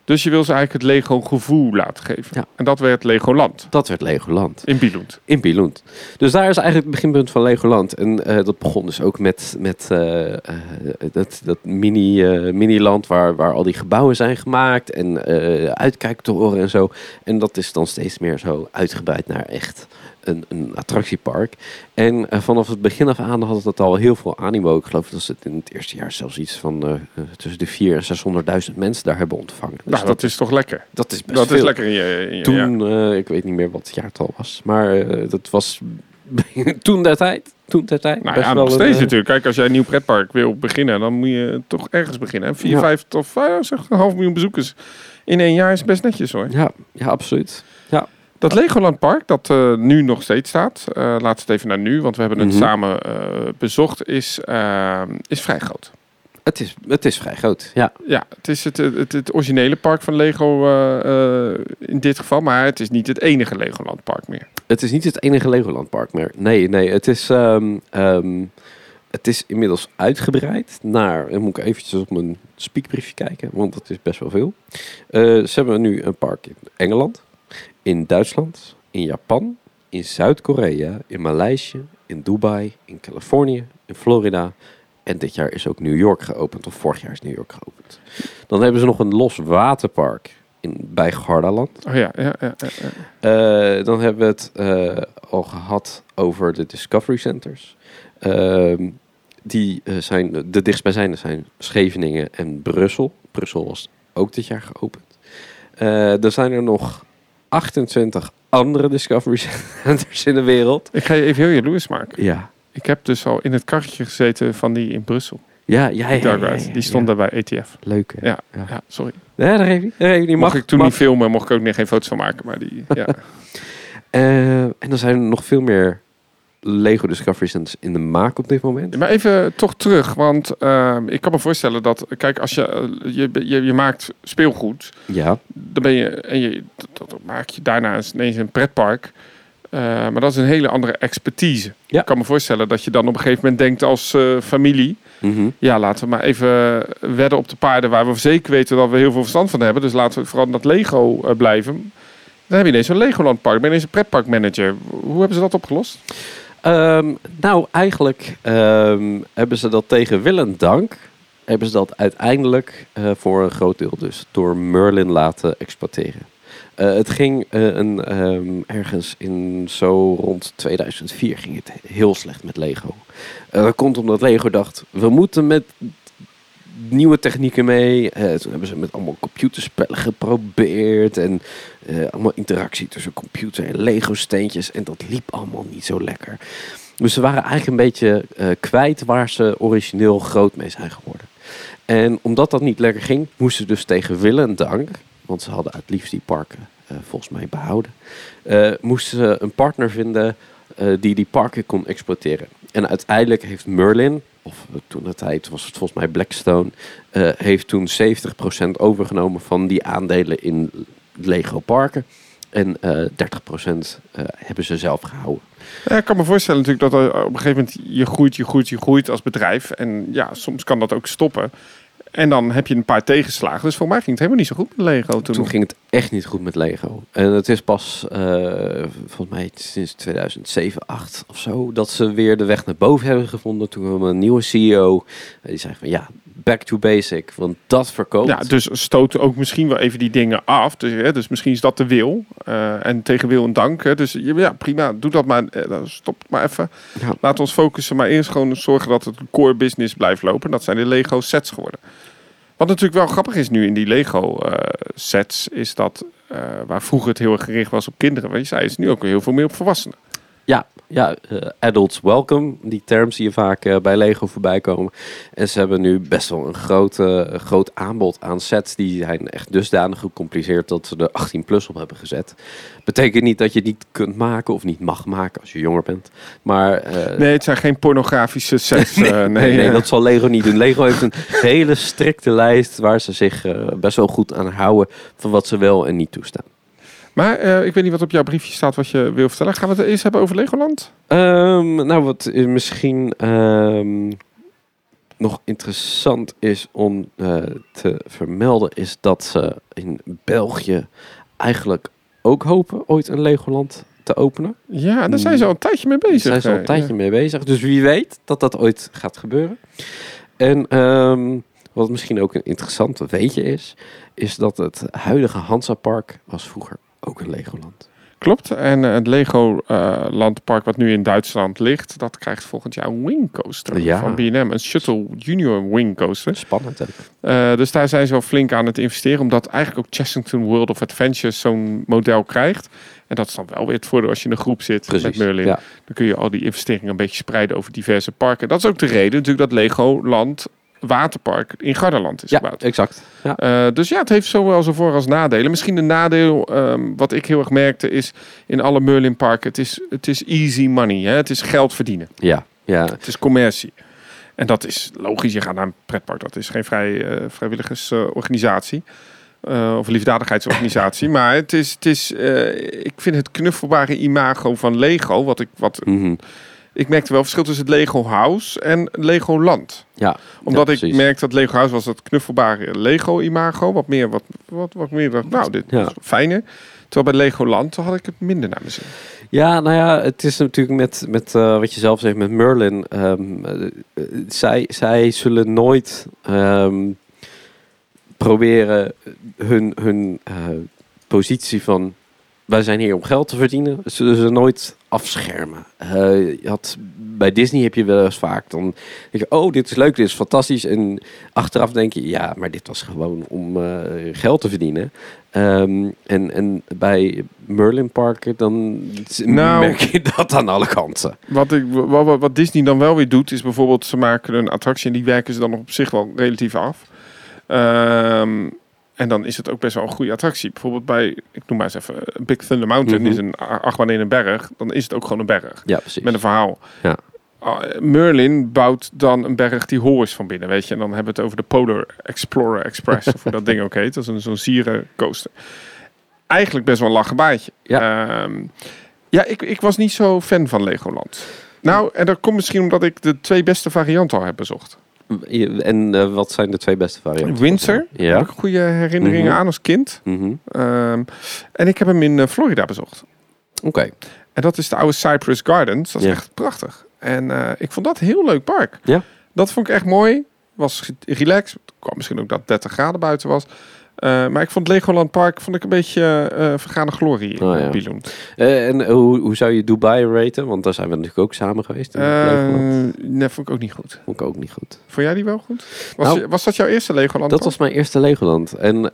Dus je wil ze eigenlijk het Lego gevoel laten geven. Ja. En dat werd Legoland Dat werd Legoland. in Billund. In Billund. Dus daar is eigenlijk het beginpunt van Legoland. En eh, dat begon dus ook met, met eh, eh, dat, dat mini, mini-land waar, waar al die gebouwen zijn gemaakt. En uitkijktoren en zo. En dat is dan steeds meer zo uitgebreid naar echt een, een attractiepark. En eh, vanaf het begin af aan had het al heel veel animo. Ik geloof dat ze het in het eerste jaar zelfs iets van eh, eh, tussen de 400.000 en 600.000 mensen daar hebben ontvangen. Dus nou, dat is toch lekker. dat is best Dat veel. is lekker in je... In je Toen, ik weet niet meer wat het jaartal was, maar dat was toen der tijd. Toen der tijd. Nou best ja, wel nog steeds natuurlijk. Kijk, als jij een nieuw pretpark wil beginnen, dan moet je toch ergens beginnen. hè? Vier, Ja. vijf of zeg, een half miljoen bezoekers in één jaar is best netjes hoor. Ja, ja, absoluut. Dat Legoland Park, dat eh, nu nog steeds staat, eh laten we het even naar nu, want we hebben het Mhm. samen eh, bezocht, is, is vrij groot. Het is, het is vrij groot. Ja, Ja, het is het, het, het originele park van Lego in dit geval, maar het is niet het enige Legoland Park meer. het is niet het enige Legoland park meer. Nee, nee, het is, ehm, ehm, het is inmiddels uitgebreid naar, dan moet ik eventjes op mijn speakbriefje kijken, want dat is best wel veel. Ze hebben nu een park in Engeland, in Duitsland, in Japan, in Zuid-Korea, in Maleisië, in Dubai, in Californië, in Florida. En dit jaar is ook New York geopend, of vorig jaar is New York geopend. Dan hebben ze nog een los waterpark in, bij Gardaland. Oh ja, ja, ja, ja, ja. Eh, dan hebben we het eh, al gehad over de Discovery Centers. Ehm, die eh, zijn, de dichtstbijzijnde zijn Scheveningen en Brussel. Brussel was ook dit jaar geopend. Er zijn er nog 28 andere Discovery Centers in de wereld. Ik ga je even heel jaloers maken. Ja. Ik heb dus al in het karretje gezeten van die in Brussel. Ja, ja, ja, Die, ja, ja, die stond daar bij ETF. Leuk, hè? Ja, Ja. sorry. Ja, daar heeft hij. Daar heeft hij. Die Mocht mag, ik toen mag. niet filmen, mocht ik ook niet geen foto's van maken. Maar die, ja. Eh, en er zijn er nog veel meer Lego Discovery Centers in de maak op dit moment. Maar even toch terug, want ehm, ik kan me voorstellen dat, kijk, als je, eh, je, je, je maakt speelgoed, Ja, dan ben je, en je, dat, dat maak je daarna eens ineens een pretpark. Eh, maar dat is een hele andere expertise. Ja. Ik kan me voorstellen dat je dan op een gegeven moment denkt als eh, familie, Mhm. ja, laten we maar even wedden op de paarden waar we zeker weten dat we heel veel verstand van hebben. Dus laten we vooral dat Lego blijven. Dan heb je ineens een Legoland park. Ben je ineens een pretparkmanager. Hoe hebben ze dat opgelost? Ehm, nou, eigenlijk ehm, hebben ze dat tegen wil en dank. Hebben ze dat uiteindelijk eh, voor een groot deel dus door Merlin laten exploiteren. Eh, het ging eh, een, ehm, ergens in zo rond 2004 ging het heel slecht met Lego. Dat komt omdat Lego dacht, we moeten met nieuwe technieken mee. Eh, toen hebben ze met allemaal computerspellen geprobeerd. En eh, allemaal interactie tussen computer en Lego-steentjes. En dat liep allemaal niet zo lekker. Dus ze waren eigenlijk een beetje eh, kwijt waar ze origineel groot mee zijn geworden. En omdat dat niet lekker ging, moesten ze dus tegen wil en dank, want ze hadden het liefst die parken volgens mij behouden, eh, moesten ze een partner vinden die die parken kon exploiteren. En uiteindelijk heeft Merlin, of eh, toen de tijd was het volgens mij Blackstone, eh, heeft toen 70% overgenomen van die aandelen in Lego parken. En eh 30% eh, hebben ze zelf gehouden. Ja, ik kan me voorstellen natuurlijk dat op een gegeven moment je groeit, je groeit, je groeit als bedrijf. En ja, soms kan dat ook stoppen. En dan heb je een paar tegenslagen. Dus voor mij ging het helemaal niet zo goed met Lego toen. Toen ging het echt niet goed met Lego. En het is pas, eh, volgens mij sinds 2007, 8 of zo, dat ze weer de weg naar boven hebben gevonden. Toen kwam een nieuwe CEO. Die zei van ja, back to basic, want dat verkoopt. Ja, dus stoot ook misschien wel even die dingen af. Dus, hè, dus misschien is dat de wil. Eh, en tegen wil en dank. Hè. Dus ja, prima, doe dat maar. Dan stop maar even. Ja. Laat ons focussen, maar eerst gewoon zorgen dat het core business blijft lopen. Dat zijn de Lego sets geworden. Wat natuurlijk wel grappig is nu in die Lego eh, sets, is dat waar vroeger het heel erg gericht was op kinderen, wat je zei, is nu ook heel veel meer op volwassenen. Ja, ja eh, adults welcome. Die term zie je vaak eh, bij Lego voorbij komen. En ze hebben nu best wel een groot, groot aanbod aan sets. Die zijn echt dusdanig gecompliceerd dat ze er 18 plus op hebben gezet. Betekent niet dat je het niet kunt maken of niet mag maken als je jonger bent. Maar eh, Nee, het zijn geen pornografische sets. nee, nee, nee, dat zal Lego niet doen. Lego heeft een hele strikte lijst waar ze zich best wel goed aan houden van wat ze wel en niet toestaan. Maar eh, ik weet niet wat op jouw briefje staat wat je wil vertellen. Gaan we het eerst hebben over Legoland? Ehm, nou, wat is misschien ehm, nog interessant is om eh, te vermelden, is dat ze in België eigenlijk ook hopen ooit een Legoland te openen. Ja, daar zijn ze al een tijdje mee bezig. Daar zijn ze al een tijdje mee bezig. Dus wie weet dat dat ooit gaat gebeuren. En ehm, wat misschien ook een interessant weetje is, is dat het huidige Hansa Park was vroeger ook een Legoland. Klopt. En eh, het Lego eh, landpark wat nu in Duitsland ligt, dat krijgt volgend jaar een wing coaster Ja. van B&M. Een Shuttle Junior wing coaster. Spannend ook. Eh, dus daar zijn ze wel flink aan het investeren, omdat eigenlijk ook Chessington World of Adventure zo'n model krijgt. En dat is dan wel weer het voordeel als je in een groep zit met. Merlin. Ja. Dan kun je al die investeringen een beetje spreiden over diverse parken. Dat is ook de reden natuurlijk dat Legoland Waterpark in Gardaland is ja, gebouwd. exact. Ja. Eh, dus ja, het heeft zowel zijn voor- als nadelen. Misschien een nadeel, ehm, wat ik heel erg merkte, is in alle Merlin parken, het is, het is easy money. Hè? Het is geld verdienen. Ja, ja. Het is commercie. En dat is logisch. Je gaat naar een pretpark. Dat is geen vrij, eh, vrijwilligersorganisatie. Eh, of liefdadigheidsorganisatie. maar het is, het is ik vind het knuffelbare imago van Lego. Wat ik, wat, Mhm. Ik merkte wel verschil tussen het Lego House en Lego Land ja. omdat Ja, ik precies. merk dat Lego House was dat knuffelbare Lego imago. Wat meer, wat, wat, wat meer dacht, nou, dit Ja. is fijner. Terwijl bij Legoland had ik het minder naar mijn zin. Ja, nou ja, het is natuurlijk met, met eh, wat je zelf zegt met Merlin. ehm, eh, eh, zij, zij zullen nooit ehm, proberen hun, hun eh, positie van wij zijn hier om geld te verdienen, zullen ze nooit afschermen. Eh, je had, bij Disney heb je wel eens vaak dan denk je, oh, dit is leuk, dit is fantastisch. En achteraf denk je, ja, maar dit was gewoon om eh, geld te verdienen. Ehm, en, en bij Merlin Parken, dan Nou- merk je dat aan alle kanten. Wat, ik, wat, wat- Disney dan wel weer doet, is bijvoorbeeld ze maken een attractie en die werken ze dan nog op zich wel relatief af. Ehm, en dan is het ook best wel een goede attractie. Bijvoorbeeld bij, ik noem maar eens even, Big Thunder Mountain Mhm. is een achtbaan in een berg. Dan is het ook gewoon een berg. Ja, precies. Met een verhaal. Ja. Ah, Merlin bouwt dan een berg die hoor is van binnen, weet je. En dan hebben we het over de Polar Explorer Express, of hoe dat ding ook heet. Dat is een, zo'n zieren coaster. Eigenlijk best wel een lachen baantje. Ja. Ehm, ja, ik, ik was niet zo fan van Legoland. Nou, en dat komt misschien omdat ik de twee beste varianten al heb bezocht. En eh, wat zijn de twee beste varianten? Windsor, Ja. heb ik goede herinneringen Mhm. aan als kind. Mhm. Ehm, en ik heb hem in eh, Florida bezocht. Oké. En dat is de oude Cypress Gardens. Dat is Ja. echt prachtig. En eh, ik vond dat een heel leuk park. Ja. Dat vond ik echt mooi. Was relaxed. Het kwam misschien ook dat 30 graden buiten was. Eh, maar ik vond Legoland Park vond ik een beetje eh vergane glorie in Oh, ja. Billund. Eh, en hoe, hoe zou je Dubai raten? Want daar zijn we natuurlijk ook samen geweest. In nee, vond ik ook niet goed. Vond ik ook niet goed. Vond jij die wel goed? Was, Nou, je- was dat jouw eerste Legoland Dat Park? was mijn eerste Legoland. En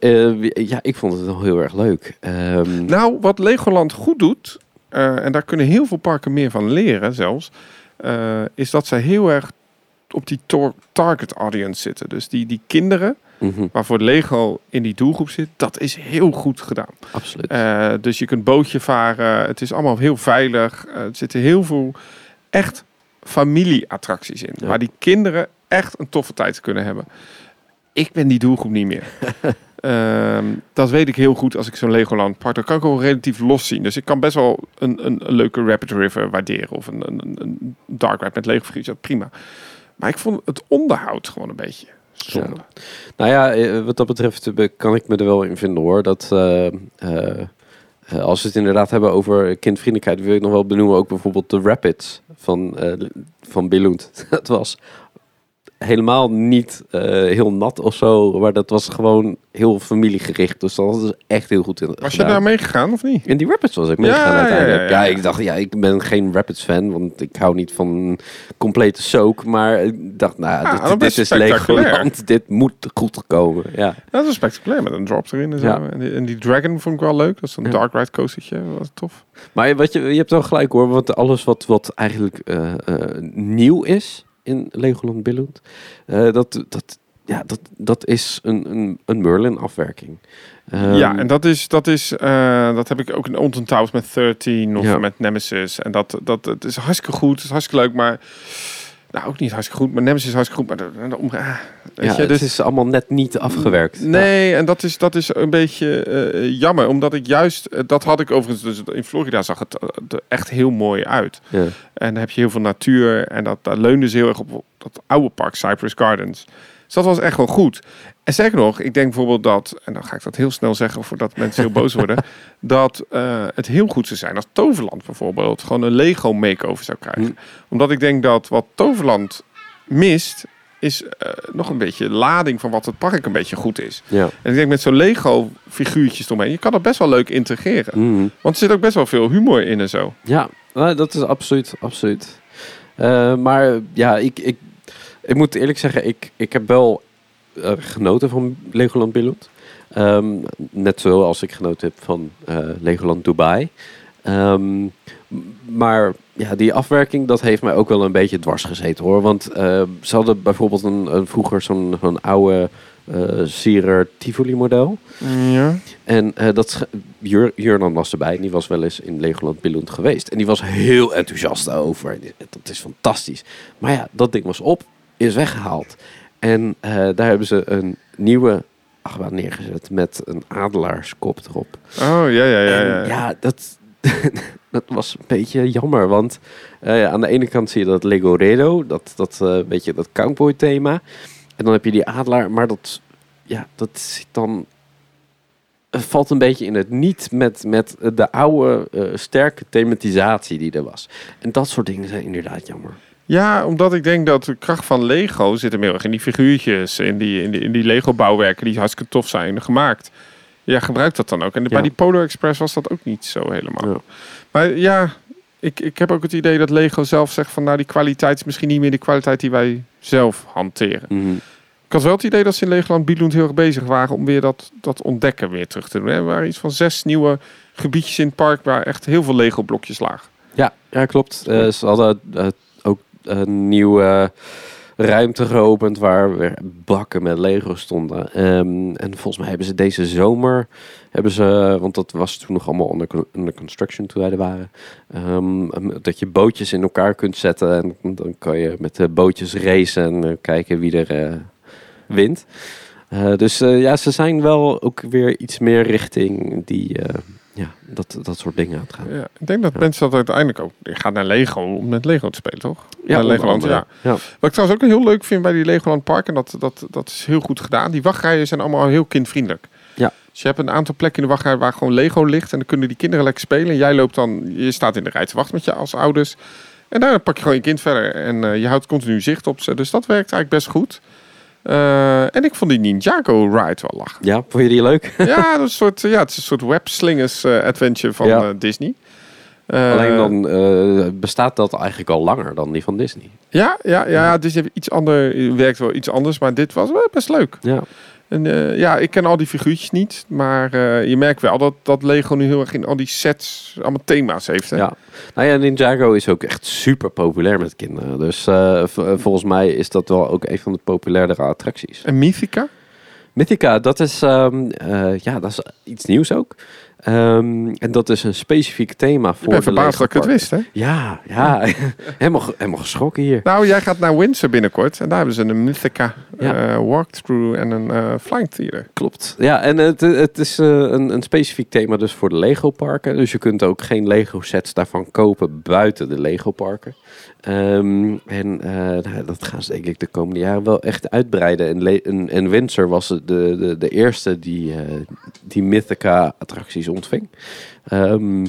ja, ik vond het wel heel erg leuk. Ehm, Nou, wat Legoland goed doet, en daar kunnen heel veel parken meer van leren zelfs, is dat zij heel erg op die target audience zitten. Dus die, die kinderen, mhm, waarvoor Lego in die doelgroep zit, dat is heel goed gedaan. absoluut. Eh, dus je kunt bootje varen, het is allemaal heel veilig. Eh, er zitten heel veel echt familieattracties in, Ja. waar die kinderen echt een toffe tijd kunnen hebben. Ik ben die doelgroep niet meer. Ehm, dat weet ik heel goed als ik zo'n Legoland park. Dan kan ik wel relatief los zien. Dus ik kan best wel een, een, een leuke Rapid River waarderen. Of een, een, Dark Ride met Lego figuurtjes. Prima. Maar ik vond het onderhoud gewoon een beetje zonde. Nou ja, eh, wat dat betreft eh, kan ik me er wel in vinden hoor. Dat eh, als we het inderdaad hebben over kindvriendelijkheid, wil ik nog wel benoemen ook bijvoorbeeld de Rapids van, eh van Billund. dat was helemaal niet eh, heel nat of zo, maar dat was gewoon heel familiegericht. Dus dat was echt heel goed in Was je daar meegegaan of niet? In die Rapids was ik meegegaan ja, uiteindelijk. ja, Ja, ja. ik dacht, ja, ik ben geen Rapids fan, want ik hou niet van complete soak. Maar ik dacht, nou, Ah, dit, dit is. Legoland. Dit moet goed komen. Ja, Dat is spectaculair met een drop erin en zo. Ja. En, die, en die Dragon vond ik wel leuk. Dat is een. Dark Ride coastertje. Dat was tof. maar wat je, je hebt wel gelijk hoor, want alles wat, wat eigenlijk eh, eh, nieuw is in Legoland Billund, eh, dat, dat, ja, dat, dat is een, een, een Merlin-afwerking. Ehm, ja, en dat is, dat is, eh, dat heb ik ook in Onton Towers met 13 of Ja. met Nemesis. En dat, dat, het is hartstikke goed. Het is hartstikke leuk, maar... Nou, ook niet hartstikke goed. Maar Nemesis is hartstikke goed. Maar de, de, ah, weet ja, je, het dus, is allemaal net niet afgewerkt. Nee, en dat is, dat is een beetje eh, jammer. Omdat ik juist... eh, dat had ik overigens... Dus in Florida zag het er echt heel mooi uit. Ja. En dan heb je heel veel natuur. En dat, daar leunde ze heel erg op dat oude park, Cypress Gardens. Dus dat was echt wel goed. En sterker nog, ik denk bijvoorbeeld dat... En dan ga ik dat heel snel zeggen voordat mensen heel boos worden. Dat eh, het heel goed zou zijn als Toverland bijvoorbeeld... gewoon een Lego makeover zou krijgen. Hm. Omdat ik denk dat wat Toverland mist... is eh, nog een beetje lading van wat het park een beetje goed is. Ja. En ik denk met zo'n Lego figuurtjes eromheen... je kan dat best wel leuk integreren. Mhm. Want er zit ook best wel veel humor in en zo. Ja, nou, dat is absoluut, absoluut. Eh, maar ja, ik, ik, ik moet eerlijk zeggen, ik, ik heb wel eh, genoten van Legoland Billund. Ehm, net zoals ik genoten heb van eh, Legoland Dubai. Ehm, maar ja, die afwerking, dat heeft mij ook wel een beetje dwars gezeten hoor. Want eh, ze hadden bijvoorbeeld een, een vroeger zo'n zo'n oude Sierer Tivoli model. Ja. En eh, dat Jur Jurnan was erbij. en Die was wel eens in Legoland Billund geweest. En die was heel enthousiast over. Dat is fantastisch. Maar ja, dat ding was op, is weggehaald. En eh, daar hebben ze een nieuwe achtbaan neergezet met een adelaarskop erop. Oh, ja, ja, ja. ja, En ja. dat, dat was een beetje jammer. Want eh, aan de ene kant zie je dat Lego Redo, dat, dat, eh beetje dat cowboy thema. En dan heb je die adelaar, maar dat, ja, dat zit dan... Het valt een beetje in het niet met, met de oude sterke thematisatie die er was. En dat soort dingen zijn inderdaad jammer. Ja, omdat ik denk dat de kracht van Lego zit hem heel erg in die figuurtjes, in die, in die, in die Lego-bouwwerken die hartstikke tof zijn gemaakt. Ja, gebruik dat dan ook. En bij Ja. die Polar Express was dat ook niet zo helemaal. Ja. Maar ja, ik, ik heb ook het idee dat Lego zelf zegt van nou die kwaliteit is misschien niet meer de kwaliteit die wij zelf hanteren. Mhm. Ik had wel het idee dat ze in Legoland Billund heel erg bezig waren om weer dat, dat ontdekken weer terug te doen. Er waren iets van zes nieuwe gebiedjes in het park waar echt heel veel Lego blokjes lagen. Ja, ja klopt. Eh, ze hadden ook een nieuwe ruimte geopend waar weer bakken met Lego stonden. Ehm, en volgens mij hebben ze deze zomer, hebben ze, want dat was toen nog allemaal onder, under construction toen wij er waren, ehm, dat je bootjes in elkaar kunt zetten en dan kan je met de bootjes racen en eh, kijken wie er eh, wint. Eh, dus ja, ze zijn wel ook weer iets meer richting die, ja, dat, dat soort dingen aan het gaan. Ja, ik denk dat Ja. mensen dat uiteindelijk ook... Je gaat naar Lego om met Lego te spelen, toch? naar onder Legoland, ja. ja. Wat ik trouwens ook heel leuk vind bij die Legoland Park... en dat, dat, dat is heel goed gedaan... die wachtrijen zijn allemaal heel kindvriendelijk. Ja. Dus je hebt een aantal plekken in de wachtrij waar gewoon Lego ligt... en dan kunnen die kinderen lekker spelen. En jij loopt dan... Je staat in de rij te wachten met je als ouders. En daar pak je gewoon je kind verder. En eh, je houdt continu zicht op ze. Dus dat werkt eigenlijk best goed. Eh, en ik vond die Ninjago ride wel lachen. Ja, vond je die leuk? ja, dat is een soort, ja, het is een soort webslingers eh, adventure van Ja. eh, Disney. Alleen dan bestaat dat eigenlijk al langer dan die van Disney. Ja, ja, ja, Disney heeft iets ander, werkt wel iets anders, maar dit was wel best leuk. Ja, En eh, ja, ik ken al die figuurtjes niet, maar eh, je merkt wel dat, dat Lego nu heel erg in al die sets allemaal thema's heeft. Hè? ja. Nou ja, Ninjago is ook echt super populair met kinderen. Dus eh, volgens mij is dat wel ook een van de populairdere attracties. En Mythica? Mythica, dat is, ehm, eh, ja, dat is iets nieuws ook. Ehm, en dat is een specifiek thema Ik voor ben de verbaasd dat ik het Lego wist, hè? Ja, ja. helemaal, helemaal geschrokken hier. Nou, jij gaat naar Windsor binnenkort en daar hebben ze een Mythica Ja. eh, walkthrough en een eh, flying theater. Klopt. Ja, en het, het is eh, een, een specifiek thema dus voor de Lego-parken. Dus je kunt ook geen Lego-sets daarvan kopen buiten de Lego-parken. Ehm, en eh, nou, dat gaan ze denk de komende jaren wel echt uitbreiden. En, en, en Windsor was de, de, de eerste die, eh, die Mythica-attracties ontving. Ehm,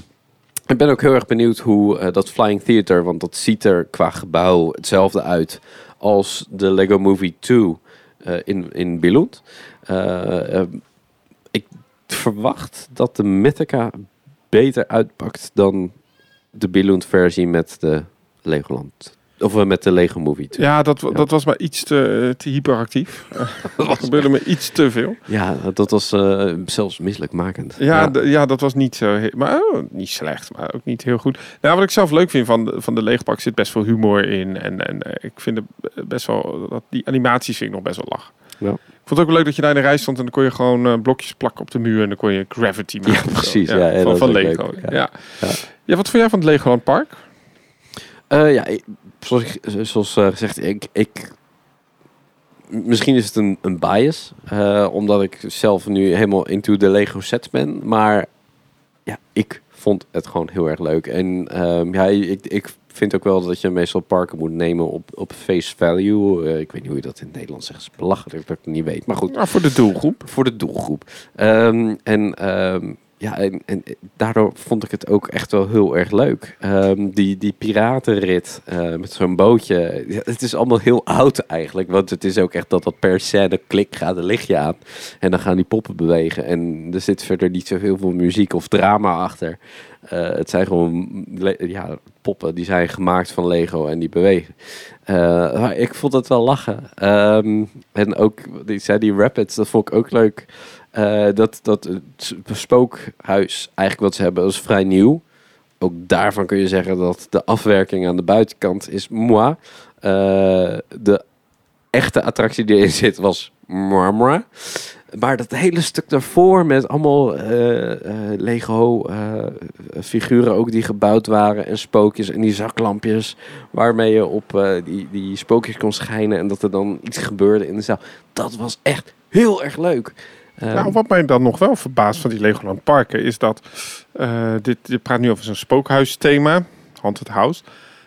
ik ben ook heel erg benieuwd hoe eh, dat Flying Theater, want dat ziet er qua gebouw hetzelfde uit als de Lego Movie 2 eh, in, in Billund. Eh, eh, ik verwacht dat de Mythica beter uitpakt dan de Billund versie met de Legoland. Of eh, met de Lego Movie 2. Ja, dat, dat was maar iets te, te hyperactief. Er gebeurde me iets te veel. Ja, dat was eh, zelfs misselijkmakend. Ja, ja. ja, dat was niet zo, maar oh, niet slecht, maar ook niet heel goed. Nou, wat ik zelf leuk vind van de, van de Leegpak zit best veel humor in en, en eh, ik vind het best wel dat die animaties vind ik nog best wel lachen. Ja. Ik vond het ook wel leuk dat je daar in de rij stond en dan kon je gewoon eh, blokjes plakken op de muur en dan kon je gravity maken. zo. precies, ja, ja, van, dat van Lego. Ja. ja. Ja. Ja. wat vond jij van het Legoland Park? Eh, ja, ik- zoals, ik, zoals eh, gezegd, ik, ik, misschien is het een, een bias, eh, omdat ik zelf nu helemaal into de Lego sets ben, maar ja, ik vond het gewoon heel erg leuk. En ehm, ja, ik, ik vind ook wel dat je meestal parken moet nemen op, op face value. Ik weet niet hoe je dat in het Nederlands zegt, het is belachelijk dat ik het niet weet, maar goed Nou, voor de doelgroep. voor de doelgroep. Ehm, en ehm, ja, en, daardoor vond ik het ook echt wel heel erg leuk. Ehm, die, die piratenrit eh, met zo'n bootje. het is allemaal heel oud eigenlijk. Want het is ook echt dat dat per scène klik gaat een lichtje aan. En dan gaan die poppen bewegen. En er zit verder niet zo heel veel muziek of drama achter. Eh, het zijn gewoon ja, poppen die zijn gemaakt van Lego en die bewegen. Eh, maar ik vond het wel lachen. Ehm, en ook, die zei die Rapids, dat vond ik ook leuk. Eh, dat, dat het s- spookhuis, eigenlijk wat ze hebben, dat is vrij nieuw. Ook daarvan kun je zeggen dat de afwerking aan de buitenkant is moi. Eh, de echte attractie die erin zit was moi. Maar dat hele stuk daarvoor met allemaal eh, eh, Lego eh, figuren ook die gebouwd waren en spookjes en die zaklampjes waarmee je op eh, die, die spookjes kon schijnen en dat er dan iets gebeurde in de zaal. Dat was echt heel erg leuk. Ehm, Nou, wat mij dan nog wel verbaast van die Legoland Parken is dat eh, dit, je praat nu over zo'n spookhuisthema, Haunted House.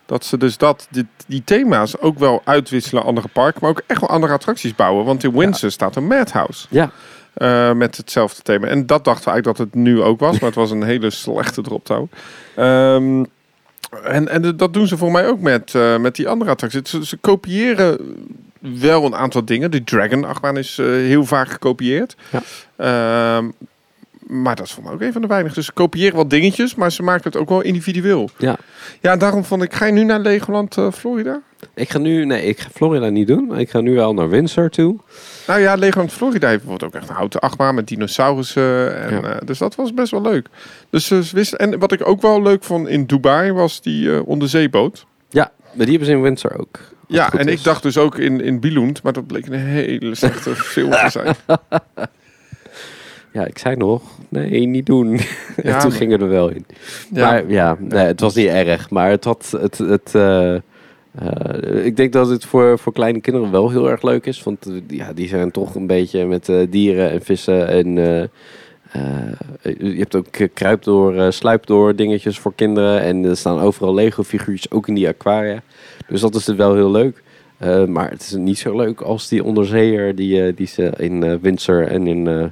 Dat ze dus dat, dit, die thema's ook wel uitwisselen andere parken, maar ook echt wel andere attracties bouwen. Want in Windsor staat een Madhouse ja, eh, met hetzelfde thema. En dat dachten we eigenlijk dat het nu ook was, maar het was een hele slechte droptown. Ehm en, en dat doen ze voor mij ook met, eh, met die andere attracties. Ze, ze kopiëren wel een aantal dingen. De Dragon achtbaan is eh, heel vaak gekopieerd. Ja. Ehm, maar dat voor mij ook een van de weinigen. Dus ze kopiëren wat dingetjes, maar ze maken het ook wel individueel. ja. Ja, daarom vond ik, ga je nu naar Legoland eh, Florida? Ik ga nu, nee, ik ga Florida niet doen. Ik ga nu wel naar Windsor toe. Nou ja, Legoland Florida heeft bijvoorbeeld ook echt een houten achtbaan met dinosaurussen. En, Ja. eh, dus dat was best wel leuk. Dus wisten, en wat ik ook wel leuk vond in Dubai was die eh, onderzeeboot. Ja, maar die hebben ze in Windsor ook. Ja, en is. ik dacht dus ook in, in Billund, maar dat bleek een hele slechte film te zijn. Ja, ik zei nog, nee, niet doen. Ja, en toen gingen we er wel in. Ja. Maar ja, nee, het was niet erg. Maar het had, het, het, eh, eh, ik denk dat het voor, voor kleine kinderen wel heel erg leuk is. Want eh, ja, die zijn toch een beetje met dieren en vissen en... eh, je hebt ook kruipdoor, eh, sluipdoor dingetjes voor kinderen. En er staan overal Lego figuurtjes, ook in die aquaria. Dus dat is het wel heel leuk. Eh, maar het is niet zo leuk als die onderzeeër die, die ze in eh, Windsor en in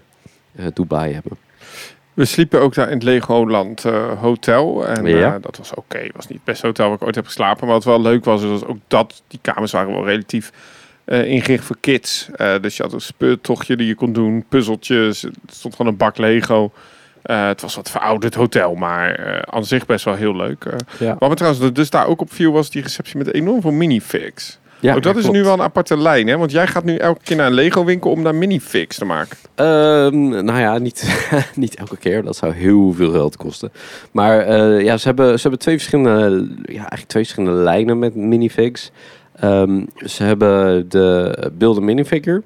Dubai hebben. We sliepen ook daar in het Legoland hotel. En Ja. dat was oké. Het was niet het beste hotel waar ik ooit heb geslapen. Maar wat wel leuk was, is dat ook dat, die kamers waren wel relatief eh, ingericht voor kids. Eh, dus je had een speurtochtje die je kon doen, puzzeltjes. Er stond gewoon een bak Lego. Eh, het was wat verouderd hotel, maar aan zich best wel heel leuk. Ja. wat me trouwens dus daar ook op viel, was die receptie met enorm veel minifigs. Ja, ook dat is nu wel een aparte lijn, hè? Want jij gaat nu elke keer naar een Lego winkel om daar minifigs te maken. Ehm, nou ja, niet, niet elke keer. Dat zou heel veel geld kosten. Maar ja, ze hebben, ze hebben twee verschillende, ja, eigenlijk twee verschillende lijnen met minifigs. Ehm, ze hebben de beelden minifigure.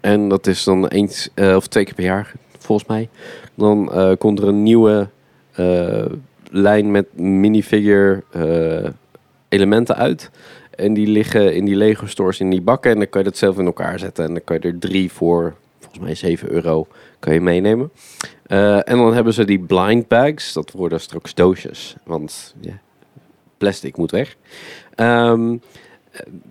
En dat is dan eens eh, of twee keer per jaar, volgens mij. Dan eh, komt er een nieuwe eh, lijn met minifigure elementen uit. En die liggen in die Lego stores in die bakken. En dan kan je dat zelf in elkaar zetten. En dan kan je er drie voor, volgens mij 7 euro, kan je meenemen. En dan hebben ze die blind bags. Dat worden straks doosjes. Want plastic moet weg. Ehm,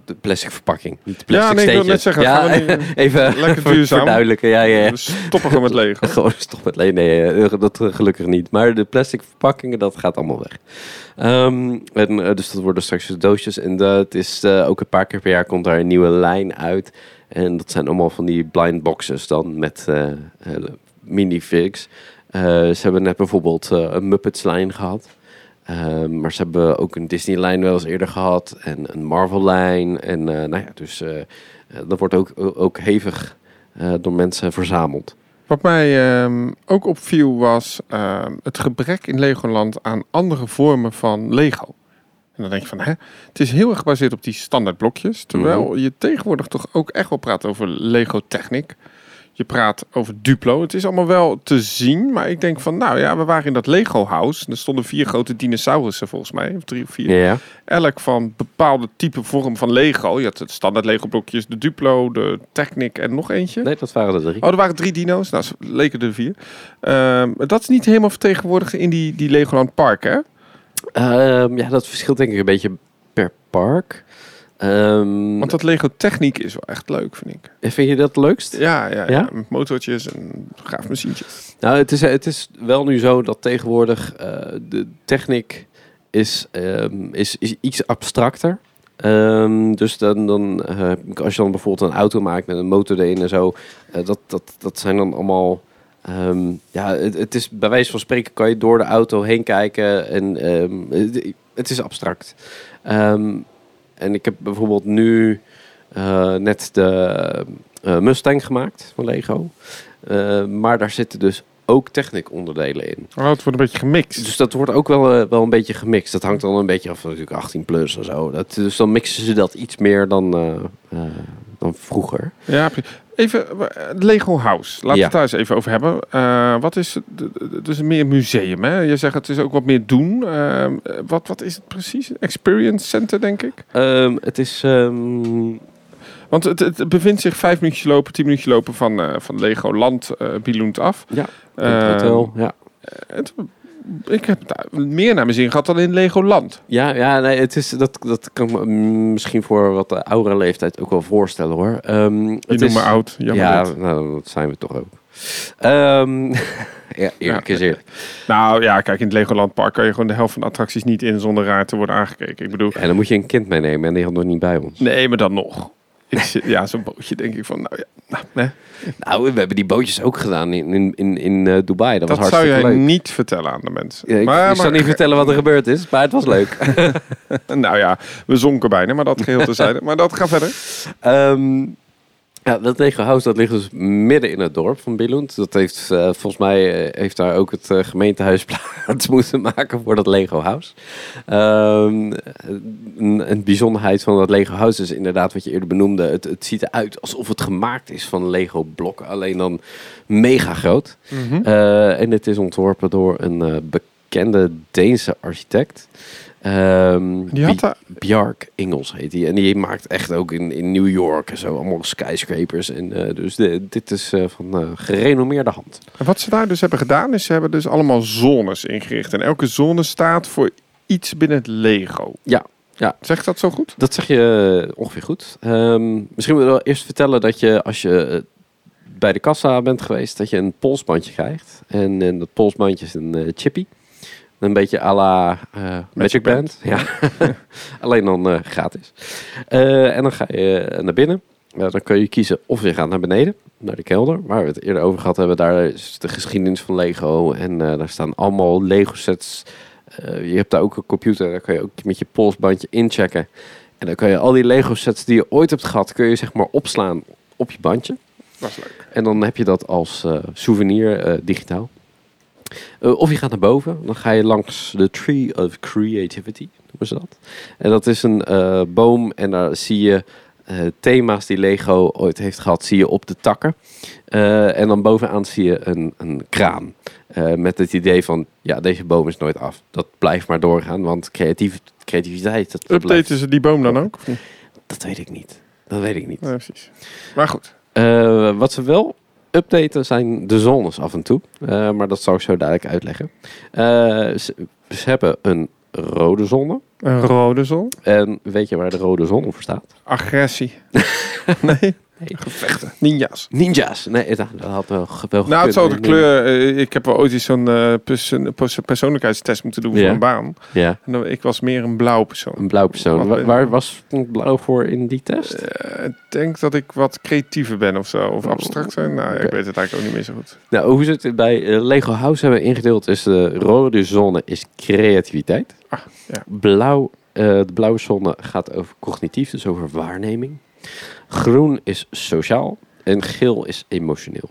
de plastic verpakking, niet de plastic Ja, nee, ik steentjes. net zeggen, Ja, we even lekker ver- duurzaam. verduidelijken. Ja, ja, ja. We stoppen gewoon met Lego. Gewoon stop met leen. Nee, eh, dat eh, gelukkig niet. Maar de plastic verpakkingen, dat gaat allemaal weg. Ehm, en, eh, dus dat worden straks de doosjes. En dat is eh, ook een paar keer per jaar komt daar een nieuwe lijn uit. En dat zijn allemaal van die blind boxes dan met eh, eh, minifigs. Eh, ze hebben net bijvoorbeeld eh, een Muppets-lijn gehad. Ehm, maar ze hebben ook een Disney-lijn wel eens eerder gehad. En een Marvel-lijn. En eh, nou ja, dus eh, eh, dat wordt ook, ook hevig door mensen verzameld. Wat mij ehm, ook opviel was ehm, het gebrek in Legoland aan andere vormen van Lego. En dan denk je van, hè, het is heel erg gebaseerd op die standaard blokjes. Terwijl Mhm. je tegenwoordig toch ook echt wel praat over Lego techniek. Je praat over Duplo. Het is allemaal wel te zien. Maar ik denk van, nou ja, we waren in dat Lego house. Er stonden vier grote dinosaurussen volgens mij. Of drie of vier. Ja. Elk van bepaalde type vorm van Lego. Je had het standaard Lego blokjes, de Duplo, de Technic en nog eentje. Nee, dat waren er drie. Oh, er waren drie dino's. Nou, ze leken er vier. Ehm, dat is niet helemaal vertegenwoordigd in die, die Legoland Park, hè? Ehm, ja, dat verschilt denk ik een beetje per park. Ehm, Want dat Lego techniek is wel echt leuk, vind ik. Vind je dat het leukst? Ja, ja, ja. Ja? Met motortjes en graafmachientjes. Nou, het is, het is wel nu zo dat tegenwoordig eh, de techniek is, ehm, is, is iets abstracter. Ehm, dus dan, dan eh, als je dan bijvoorbeeld een auto maakt met een motor erin en zo, eh, dat, dat, dat zijn dan allemaal. ja, het, het is bij wijze van spreken kan je door de auto heen kijken en het, het is abstract. En ik heb bijvoorbeeld nu eh, net de eh, Mustang gemaakt van Lego. Eh, maar daar zitten dus ook technic onderdelen in. Oh, het wordt een beetje gemixt. Dus dat wordt ook wel, wel een beetje gemixt. Dat hangt dan een beetje af van natuurlijk 18 plus en zo. Dat, dus dan mixen ze dat iets meer dan, dan vroeger. Ja, even eh, Lego House. Laten we het daar eens even over hebben. Eh, wat is het? is meer museum, hè? Je zegt het is ook wat meer doen. Eh, wat, wat is het precies? Experience Center, denk ik. Ehm, het is... ehm, Want het, het bevindt zich vijf minuutjes lopen, tien minuutjes lopen van, eh van Legoland uh, Billund af. Ja, het hotel, ja. het- ik heb daar meer naar mijn zin gehad dan in Legoland. Ja, ja nee, het is, dat, dat kan ik me misschien voor wat de oudere leeftijd ook wel voorstellen hoor. Ehm, Je het noemt is, me oud. Jammer ja, dit. nou, dat zijn we toch ook. Ehm, ja, eerlijk is eerlijk. Nou ja, kijk, in het Legoland Park kan je gewoon de helft van de attracties niet in zonder raar te worden aangekeken. Ik bedoel, En dan moet je een kind meenemen en die had nog niet bij ons. nee, maar dan nog. Ik zit- ja, zo'n bootje denk ik van, nou ja, nou, nee. Nou, we hebben die bootjes ook gedaan in, in, in, in eh, Dubai. Dat, dat was zou hartstikke jij leuk. niet vertellen aan de mensen. Ja, ik, maar, ik maar- niet vertellen wat er gebeurd is, maar het was leuk. Nou ja, we zonken bijna, maar dat geheel terzijde. maar dat gaat verder. Ehm, ja, dat Lego House dat ligt dus midden in het dorp van Billund. Dat heeft eh, volgens mij eh, heeft daar ook het eh, gemeentehuis plaats moeten maken voor dat Lego House. Ehm, een, een bijzonderheid van dat Lego House is inderdaad wat je eerder benoemde. Het, het ziet eruit alsof het gemaakt is van Lego blokken, alleen dan mega groot. Eh, en het is ontworpen door een bekende Deense architect. Ehm, Die had Bi- daar, Bjark Ingels heet hij. En die maakt echt ook in, in New York en zo allemaal skyscrapers. En, eh, dus de, dit is eh, van eh, gerenommeerde hand. wat ze daar dus hebben gedaan, is ze hebben dus allemaal zones ingericht. En elke zone staat voor iets binnen het Lego. Ja, ja. Zegt dat zo goed? Dat zeg je ongeveer goed. Ehm, misschien moet ik wel eerst vertellen dat je als je bij de kassa bent geweest, dat je een polsbandje krijgt. En, en dat polsbandje is een chippy. Een beetje à la eh, Magic Band. Ja. Alleen dan eh, gratis. Eh, en dan ga je naar binnen. Dan kun je kiezen of je gaat naar beneden, naar de kelder. Waar we het eerder over gehad hebben. Daar is de geschiedenis van Lego. En daar staan allemaal Lego sets. Je hebt daar ook een computer. Daar kan je ook met je polsbandje inchecken. En dan kan je al die Lego sets die je ooit hebt gehad, kun je zeg maar opslaan op je bandje. Dat is leuk. En dan heb je dat als souvenir digitaal. Eh, of je gaat naar boven, dan ga je langs de Tree of Creativity, noemen ze dat. En dat is een eh, boom en daar zie je eh, thema's die Lego ooit heeft gehad, zie je op de takken. En dan bovenaan zie je een, een kraan. Met het idee van, ja, deze boom is nooit af. Dat blijft maar doorgaan, want creatief, creativiteit, dat, blijft- Updaten ze die boom dan ook? Dat weet ik niet. Dat weet ik niet. Precies. Maar goed. Wat ze wel updaten zijn de zones af en toe. Eh, maar dat zal ik zo dadelijk uitleggen. Eh, ze, ze hebben een rode zonne. Een rode zon. En weet je waar de rode zon voor staat? Agressie. nee. Nee. Gevechten. Ninja's. Ninja's. Nee, dat, dat had wel, wel Nou, het zou de kleur... eh, ik heb wel ooit eens zo'n eh, perso- perso- persoonlijkheidstest moeten doen Ja. voor een baan. Ja, En dan, ik was meer een blauw persoon. een blauw persoon. Wa- waar was het blauw voor in die test? Eh, ik denk dat ik wat creatiever ben of zo. Of abstract zijn. Nou, ja, ik weet het eigenlijk ook niet meer zo goed. Nou, hoe ze het bij Lego House hebben ingedeeld is de rode zone is creativiteit. Ah, ja. Blauw, eh, de blauwe zone gaat over cognitief, dus over waarneming. Groen is sociaal en geel is emotioneel.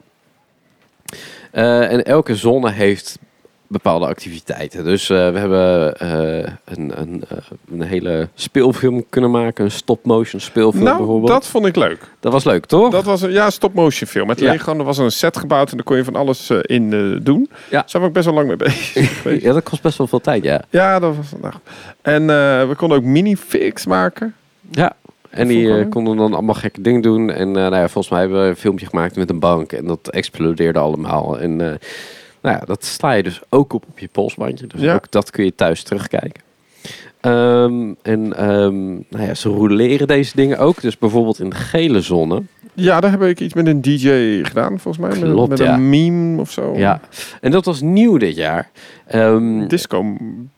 Eh, en elke zone heeft bepaalde activiteiten. Dus eh, we hebben eh, een, een, een hele speelfilm kunnen maken, een stop-motion speelfilm Nou, bijvoorbeeld. dat vond ik leuk. dat was leuk, toch? Dat was een ja, stop-motion film. Met Ja. Lego. Er was een set gebouwd en daar kon je van alles in doen. Ja. Daar zijn we ook best wel lang mee bezig. ja, dat kost best wel veel tijd, ja. ja, dat was vandaag. En we konden ook minifigs maken. Ja, en die ik eh, konden dan allemaal gekke dingen doen. En eh, nou ja, volgens mij hebben we een filmpje gemaakt met een bank. En dat explodeerde allemaal. En eh, nou ja, dat sla je dus ook op op je polsbandje. Dus Ja. ook dat kun je thuis terugkijken. Ehm, en ehm, nou ja, ze roleren deze dingen ook. Dus bijvoorbeeld in de gele zone. Ja, daar heb ik iets met een DJ gedaan, volgens mij. Met, Klopt, met ja. een meme of zo. Ja, en dat was nieuw dit jaar. Ehm, Disco m-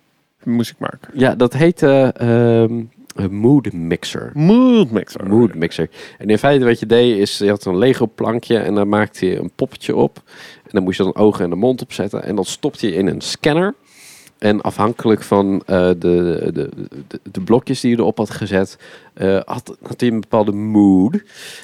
muziek maken. ja, dat heette ehm, een Mood Mixer. Mood mixer. Mood mixer. En in feite wat je deed is, je had een Lego plankje en daar maakte je een poppetje op. En dan moest je dan ogen en de mond op zetten. En dat stopte je in een scanner. En afhankelijk van eh, de, de, de, de blokjes die je erop had gezet, eh, had, had hij een bepaalde mood.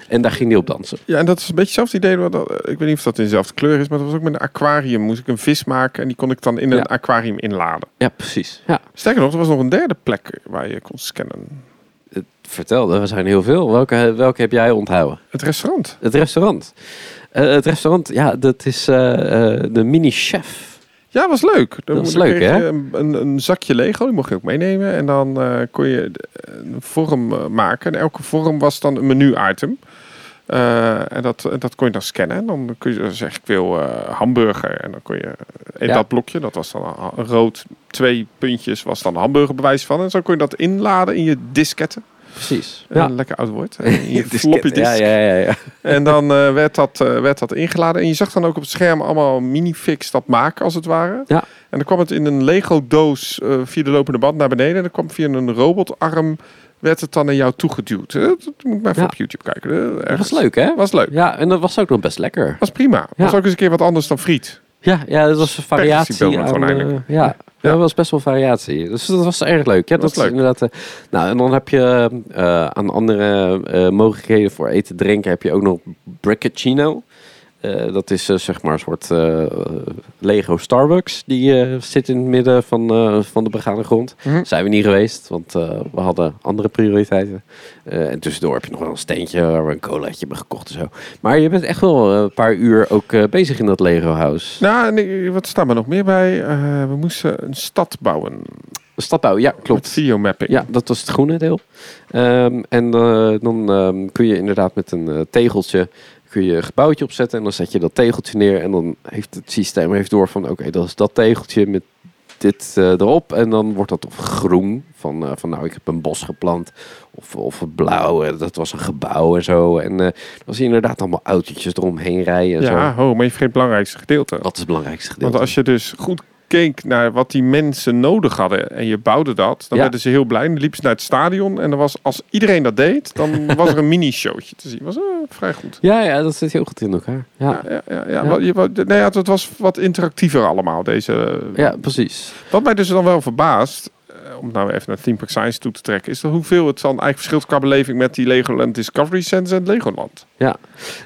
En daar ging hij op dansen. Ja, en dat is een beetje hetzelfde idee. Wat, dat- ik weet niet of dat in dezelfde kleur is, maar dat was ook met een aquarium. Moest ik een vis maken en die kon ik dan in een aquarium inladen. Ja, precies. Ja, Sterker nog, er was nog een derde plek waar je kon scannen. het vertelde, er zijn heel veel. Welke, welke heb jij onthouden? Het restaurant. Het restaurant. Eh, het restaurant, ja, dat is eh, eh, de mini-chef. Ja, was leuk. Dan Dat dan leuk, hè? je Een, een, een zakje Lego, die mocht je ook meenemen. En dan eh, kon je een vorm eh, maken. En elke vorm was dan een menu-item. Eh, en dat, dat kon je dan scannen. En dan kun je zeggen, ik wil hamburger. En dan kon je in Ja. dat blokje, dat was dan een rood, twee puntjes, was dan hamburgerbewijs van. En zo kon je dat inladen in je disketten. Precies. Ja. Een lekker oud woord. In je floppy disk. Ja, ja, ja, ja. En dan eh, werd, dat, eh, werd dat ingeladen. En je zag dan ook op het scherm allemaal minifix dat maken, als het ware. Ja. En dan kwam het in een Lego-doos eh, via de lopende band naar beneden. En dan kwam via een robotarm, werd het dan naar jou toegeduwd. Dat moet ik maar even Ja. op YouTube kijken. Dat was leuk, hè? Was leuk. Ja, en dat was ook nog best lekker. Was prima. Was ook eens een keer wat anders dan friet. Ja, ja dat was een variatie. Aan, eh, ja, Ja. dat was best wel variatie. Dus dat was erg leuk. Ja, dat, was is leuk. inderdaad. eh, nou, en dan heb je eh, aan andere mogelijkheden voor eten drinken heb je ook nog Bricacino. Eh, dat is eh, zeg maar een soort eh, Lego Starbucks. Die zit in het midden van, van de begane grond. Mhm. Zijn we niet geweest, want we hadden andere prioriteiten. En tussendoor heb je nog wel een steentje waar we een colaatje hebben gekocht en zo. Maar je bent echt wel een paar uur ook bezig in dat Lego House. Nou, wat staat er nog meer bij? We moesten een stad bouwen. Stadbouw, ja, Met klopt. videomapping. Ja, dat was het groene deel. Ehm, en dan ehm, kun je inderdaad met een tegeltje kun je een gebouwtje opzetten en dan zet je dat tegeltje neer en dan heeft het systeem heeft door van oké, dat is dat tegeltje met dit eh, erop en dan wordt dat of groen van, eh, van nou ik heb een bos geplant of, of blauw, dat was een gebouw en zo en eh, dan zie je inderdaad allemaal autootjes eromheen rijden en Ja, zo. ho, maar je vergeet het belangrijkste gedeelte. Dat is het belangrijkste gedeelte. Want als je dus goed keek naar wat die mensen nodig hadden en je bouwde dat, dan Ja. werden ze heel blij. Dan liepen ze naar het stadion en dan was, als iedereen dat deed, dan was er een mini-showtje te zien. was eh, vrij goed. Ja, ja, dat zit heel goed in elkaar. Ja, Ja, ja, ja, ja. Ja. Wat, je, wat, nee, ja, het was wat interactiever allemaal. Deze, ja precies. Wat mij dus dan wel verbaast, eh, om nou even naar Theme Park Science toe te trekken, is dat hoeveel het dan eigenlijk verschilt qua beleving met die Legoland Discovery Center en Legoland.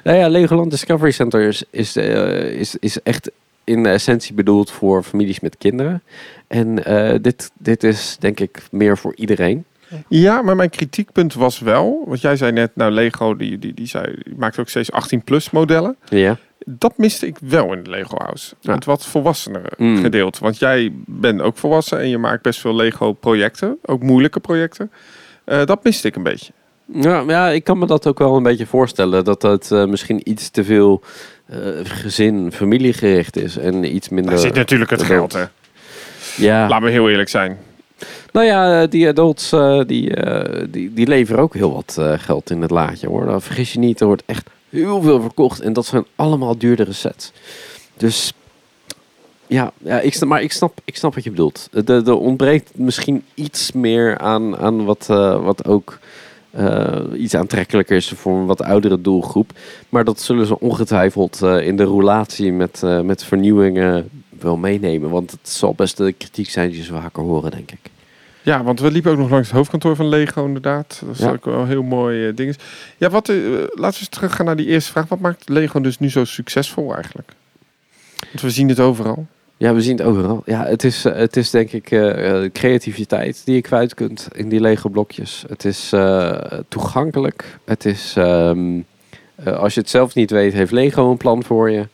Nou ja, Legoland Discovery Center is, is, eh, is, is echt in essentie bedoeld voor families met kinderen. En eh, dit, dit is denk ik meer voor iedereen. Ja, maar mijn kritiekpunt was wel, want jij zei net, nou Lego die, die, die, zei, die maakt ook steeds 18 plus modellen. Ja. Dat miste ik wel in de Lego House. Ja. Het wat volwassenere Mm. gedeelte. Want jij bent ook volwassen en je maakt best veel Lego projecten. Ook moeilijke projecten. Eh, dat miste ik een beetje. Ja, ja, ik kan me dat ook wel een beetje voorstellen. Dat dat eh, misschien iets te veel eh, gezin, familiegericht is. En iets minder... Daar zit natuurlijk het geld, hè. Ja, Laat me heel eerlijk zijn. nou ja, die adults eh, die, die, die leveren ook heel wat geld in het laadje hoor. Nou, vergis je niet, er wordt echt heel veel verkocht. En dat zijn allemaal duurdere sets. Dus ja, ja ik snap, maar ik snap, ik snap wat je bedoelt. Er er ontbreekt misschien iets meer aan, aan wat, wat ook iets aantrekkelijker is voor een wat oudere doelgroep. Maar dat zullen ze ongetwijfeld eh, in de roulatie met, eh, met vernieuwingen wel meenemen. Want het zal best de kritiek zijn die ze vaker horen, denk ik. Ja, want we liepen ook nog langs het hoofdkantoor van Lego, inderdaad. Dat is Ja. ook wel een heel mooi eh, ding. Ja, wat, eh, laten we eens teruggaan naar die eerste vraag. Wat maakt Lego dus nu zo succesvol eigenlijk? Want we zien het overal. Ja, we zien het overal. Ja, het is, eh, het is denk ik eh, eh, creativiteit die je kwijt kunt in die Lego blokjes. Het is toegankelijk. Het is, ehm, eh, als je het zelf niet weet, heeft Lego een plan voor je.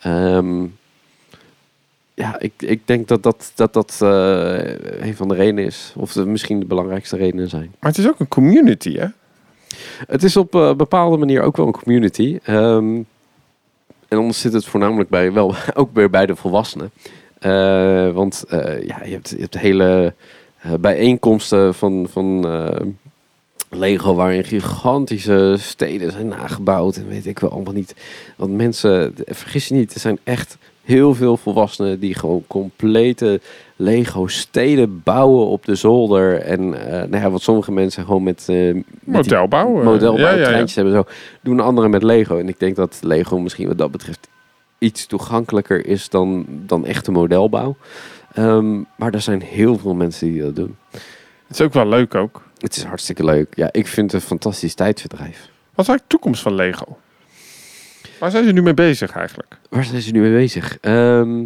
Ehm, ja, ik, ik denk dat dat, dat, dat een van de redenen is. Of de, misschien de belangrijkste redenen zijn. Maar het is ook een community, hè? Het is op een bepaalde manier ook wel een community. Ehm, en anders zit het voornamelijk bij, wel ook weer bij de volwassenen. Eh, want eh, ja, je hebt, hele eh, bijeenkomsten van, van Lego waarin gigantische steden zijn nagebouwd. En weet ik wel allemaal niet. Want mensen, vergis je niet, er zijn echt heel veel volwassenen die gewoon complete Lego steden bouwen op de zolder. En eh nou ja, wat sommige mensen gewoon met, met die Modelbouw. eh, modelbouw, ja, ja, treintjes hebben zo. Doen anderen met Lego. En ik denk dat Lego misschien wat dat betreft iets toegankelijker is dan, dan echte modelbouw. Ehm, maar er zijn heel veel mensen die dat doen. Het is ook wel leuk ook. Het is hartstikke leuk. Ja, ik vind het een fantastisch tijdverdrijf. Wat is eigenlijk de toekomst van Lego? Waar zijn ze nu mee bezig eigenlijk? Waar zijn ze nu mee bezig? Ehm,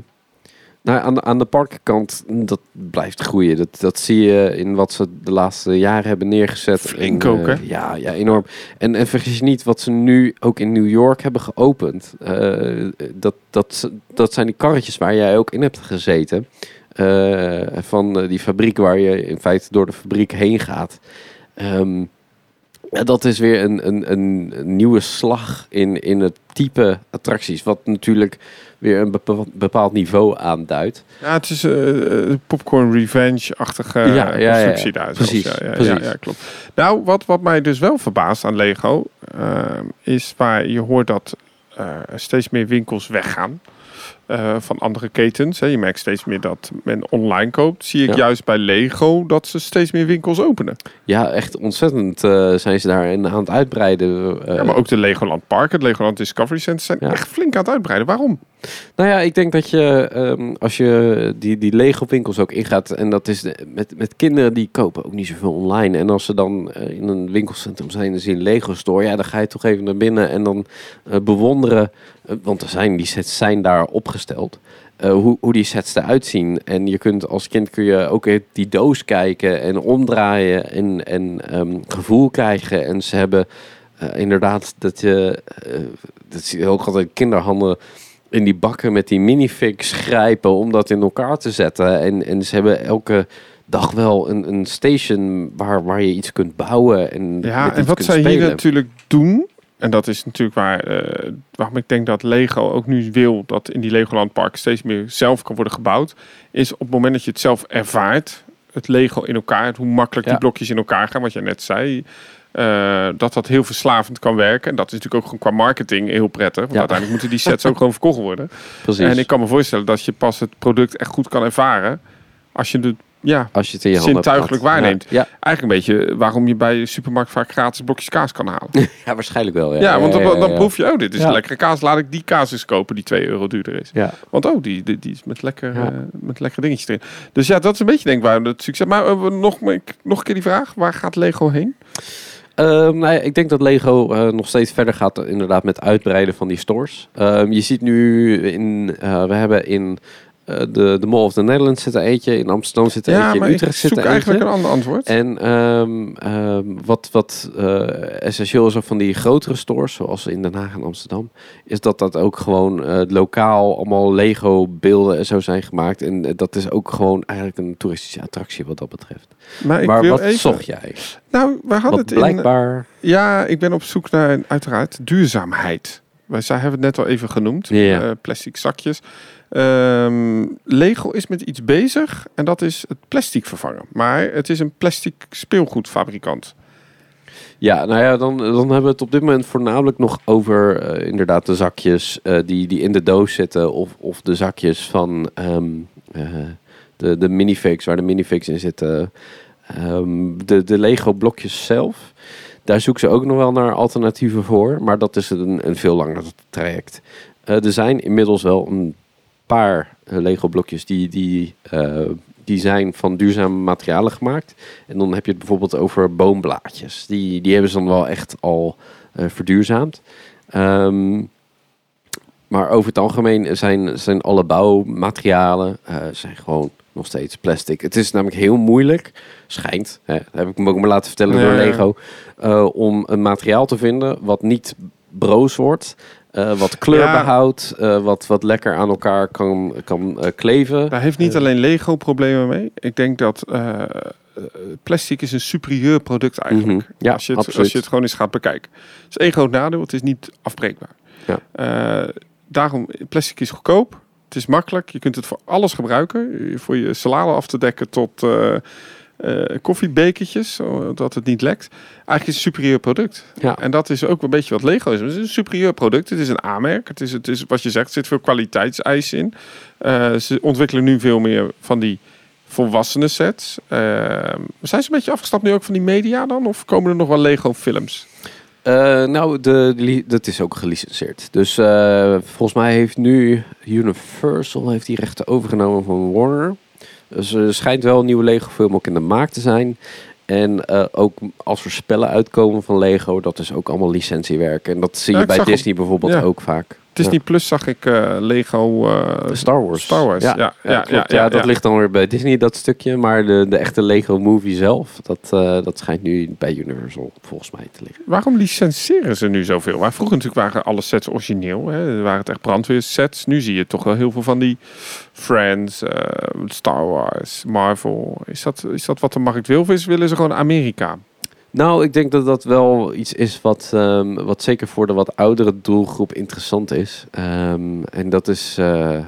nou, aan, de, aan de parkenkant, dat blijft groeien. Dat, dat zie je in wat ze de laatste jaren hebben neergezet. Flink ook, eh, hè? Ja, ja, enorm. En, en vergis je niet wat ze nu ook in New York hebben geopend. Eh, dat, dat, dat zijn die karretjes waar jij ook in hebt gezeten. Eh, van die fabriek waar je in feite door de fabriek heen gaat. Ja, dat is weer een, een, een een nieuwe slag in, in het type attracties. Wat natuurlijk weer een bepa- bepaald niveau aanduidt. Ja, het is eh, eh, popcorn revenge-achtige Ja, ja, constructie ja. daar. Precies, Ja, ja, precies. Ja, klopt. Nou, wat, wat mij dus wel verbaast aan Lego... eh, is waar je hoort dat steeds meer winkels weggaan... van andere ketens. Hè. Je merkt steeds meer dat men online koopt. Zie ik Ja. juist bij Lego dat ze steeds meer winkels openen. Ja, echt ontzettend zijn ze daar aan het uitbreiden. Ja, maar ook de Legoland Park, het Legoland Discovery Center... zijn Ja. echt flink aan het uitbreiden. Waarom? Nou ja, ik denk dat je ehm, als je die, die Lego winkels ook ingaat en dat is met, met kinderen die kopen ook niet zoveel online. En als ze dan eh, in een winkelcentrum zijn en zien Lego store, ja, dan ga je toch even naar binnen en dan eh, bewonderen, eh, want er zijn die sets zijn daar opgesteld. hoe, hoe die sets eruit zien. En je kunt als kind kun je ook die doos kijken en omdraaien en, en ehm, gevoel krijgen. En ze hebben inderdaad dat je, dat zie je ook altijd kinderhanden in die bakken met die minifigs grijpen om dat in elkaar te zetten. En, en ze hebben elke dag wel een, een station waar, waar je iets kunt bouwen. En Ja, en wat zij hier natuurlijk doen, en dat is natuurlijk waar, eh, waarom ik denk dat Lego ook nu wil dat in die Legoland Park steeds meer zelf kan worden gebouwd, is op het moment dat je het zelf ervaart, het Lego in elkaar, hoe makkelijk Ja. die blokjes in elkaar gaan, wat jij net zei. Eh, dat dat heel verslavend kan werken. En dat is natuurlijk ook gewoon qua marketing heel prettig. Want Ja. uiteindelijk moeten die sets ook gewoon verkocht worden. Precies. En ik kan me voorstellen dat je pas het product echt goed kan ervaren als je het ja, Als je het in je zintuigelijk waarneemt. Ja, eigenlijk een beetje waarom je bij de supermarkt vaak gratis blokjes kaas kan halen. ja. waarschijnlijk wel. Ja, Ja, want dan, proef je, oh, dit is Ja. lekkere kaas. Laat ik die kaas eens kopen die 2 euro duurder is. Ja. Want oh, die, die, die is met lekker, eh, met lekker dingetjes erin. Dus ja, dat is een beetje denk ik waar het succes. Maar eh, nog, nog een keer die vraag. Waar gaat Lego heen? Ehm, nou ik denk dat Lego eh, nog steeds verder gaat eh, inderdaad met uitbreiden van die stores. Ehm, je ziet nu in, eh, we hebben in de, de Mall of the Netherlands zit er eentje, in Amsterdam zit er Ja, eentje, in Utrecht zit er eentje. eigenlijk een ander antwoord. En ehm, ehm, wat, wat eh, essentieel is ook van die grotere stores, zoals in Den Haag en Amsterdam, is dat dat ook gewoon eh, lokaal allemaal Lego beelden en zo zijn gemaakt. En eh, dat is ook gewoon eigenlijk een toeristische attractie wat dat betreft. maar ik maar wil wat even... zocht jij? Nou, we hadden het in... blijkbaar... Ja, ik ben op zoek naar uiteraard duurzaamheid. Wij zij hebben het net al even genoemd. Eh, plastic zakjes. Ehm, Lego is met iets bezig en dat is het plastic vervangen. Maar het is een plastic speelgoedfabrikant. Ja, nou ja, dan, dan hebben we het op dit moment voornamelijk nog over eh, inderdaad de zakjes eh, die, die in de doos zitten. Of, of de zakjes van ehm, eh, de, de minifigs, waar de minifigs in zitten. Ehm, de, de Lego blokjes zelf. Daar zoeken ze ook nog wel naar alternatieven voor. Maar dat is een, een veel langer traject. Er zijn inmiddels wel een paar eh, Lego blokjes die, die, eh, die zijn van duurzame materialen gemaakt. En dan heb je het bijvoorbeeld over boomblaadjes. Die, die hebben ze dan wel echt al eh, verduurzaamd. Ehm, maar over het algemeen zijn, zijn alle bouwmaterialen zijn gewoon nog steeds plastic. Het is namelijk heel moeilijk, schijnt, hè, dat heb ik me ook maar laten vertellen door. Lego, om een materiaal te vinden wat niet broos wordt, eh, wat kleur Ja. behoudt, eh, wat, wat lekker aan elkaar kan, kan eh, kleven. Daar heeft niet alleen Lego problemen mee. Ik denk dat plastic is een superieur product eigenlijk. Mhm. Ja, als, je het, absoluut. als je het gewoon eens gaat bekijken. Het is één groot nadeel, het is niet afbreekbaar. Ja. Daarom, plastic is goedkoop. Het is makkelijk. Je kunt het voor alles gebruiken. Voor je salade af te dekken tot eh, eh, koffiebekertjes, zodat het niet lekt. Eigenlijk is het een superieur product. Ja. En dat is ook een beetje wat Lego is. Het is een superieur product. Het is een aanmerk. Het is, het is wat je zegt, er zit veel kwaliteitseisen in. Eh, ze ontwikkelen nu veel meer van die volwassenen sets. Eh, zijn ze een beetje afgestapt nu ook van die media dan? Of komen er nog wel Lego films? Eh, nou, de, dat is ook gelicenseerd. Dus eh, volgens mij heeft nu Universal heeft die rechten overgenomen van Warner. Dus er schijnt wel een nieuwe Lego film ook in de maak te zijn. En eh, ook als er spellen uitkomen van Lego, dat is ook allemaal licentiewerk. En dat zie je bij Disney bijvoorbeeld ja. ook vaak. Disney Plus zag ik eh, Lego... eh. Star Wars. Star Wars, ja, ja, ja, klopt. ja, ja, dat ja. ligt dan weer bij Disney, dat stukje. Maar de, de echte Lego movie zelf, dat, eh, dat schijnt nu bij Universal volgens mij te liggen. Waarom licenseren ze nu zoveel? Maar vroeger natuurlijk waren alle sets origineel. Hè? Er waren het echt brandweersets. Nu zie je toch wel heel veel van die Friends, eh, Star Wars, Marvel. Is dat, is dat wat de markt wil? Of is, willen ze gewoon Amerika? Nou, ik denk dat dat wel iets is wat, ehm, wat zeker voor de wat oudere doelgroep interessant is. Ehm, en dat is eh, eh,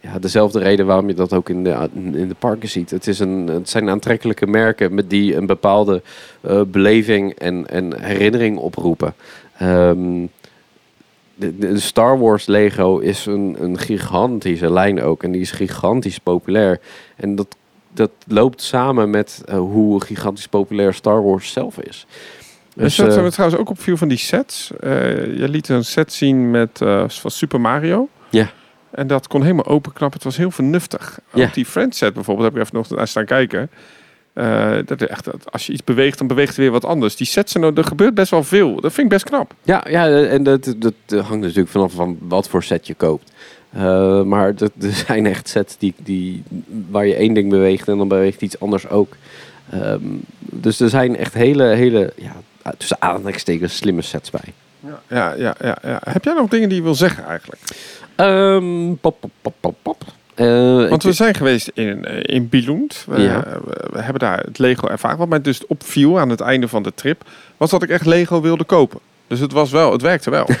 ja, dezelfde reden waarom je dat ook in de, in de parken ziet. Het, is een, het zijn aantrekkelijke merken met die een bepaalde eh, beleving en, en herinnering oproepen. Ehm, de, de Star Wars Lego is een, een gigantische lijn ook. En die is gigantisch populair. En dat, dat loopt samen met eh, hoe gigantisch populair Star Wars zelf is. Dus dat eh, we trouwens ook opviel van die sets. Eh, je liet een set zien met, van Super Mario. Ja. En dat kon helemaal openknappen. Het was heel vernuftig. Ja. Ook die Friends set bijvoorbeeld, heb ik even nog naar staan kijken. Eh, dat echt, als je iets beweegt, dan beweegt er weer wat anders. Die sets, zijn, er gebeurt best wel veel. Dat vind ik best knap. ja, ja, en dat, dat, dat hangt natuurlijk vanaf van wat voor set je koopt. Eh, maar er zijn echt sets die, die, waar je één ding beweegt en dan beweegt iets anders ook. Ehm, dus er zijn echt hele, hele ja, tussen aanhalingstekens slimme sets bij. Ja, ja, ja, ja, ja. Heb jij nog dingen die je wil zeggen eigenlijk? Ehm, pop, pop, pop, pop, pop. Eh, Want we zijn geweest in, eh, in Billund. We, Ja. we, we hebben daar het Lego ervaren. Wat mij dus opviel aan het einde van de trip... was dat ik echt Lego wilde kopen. Dus het was wel, het werkte wel.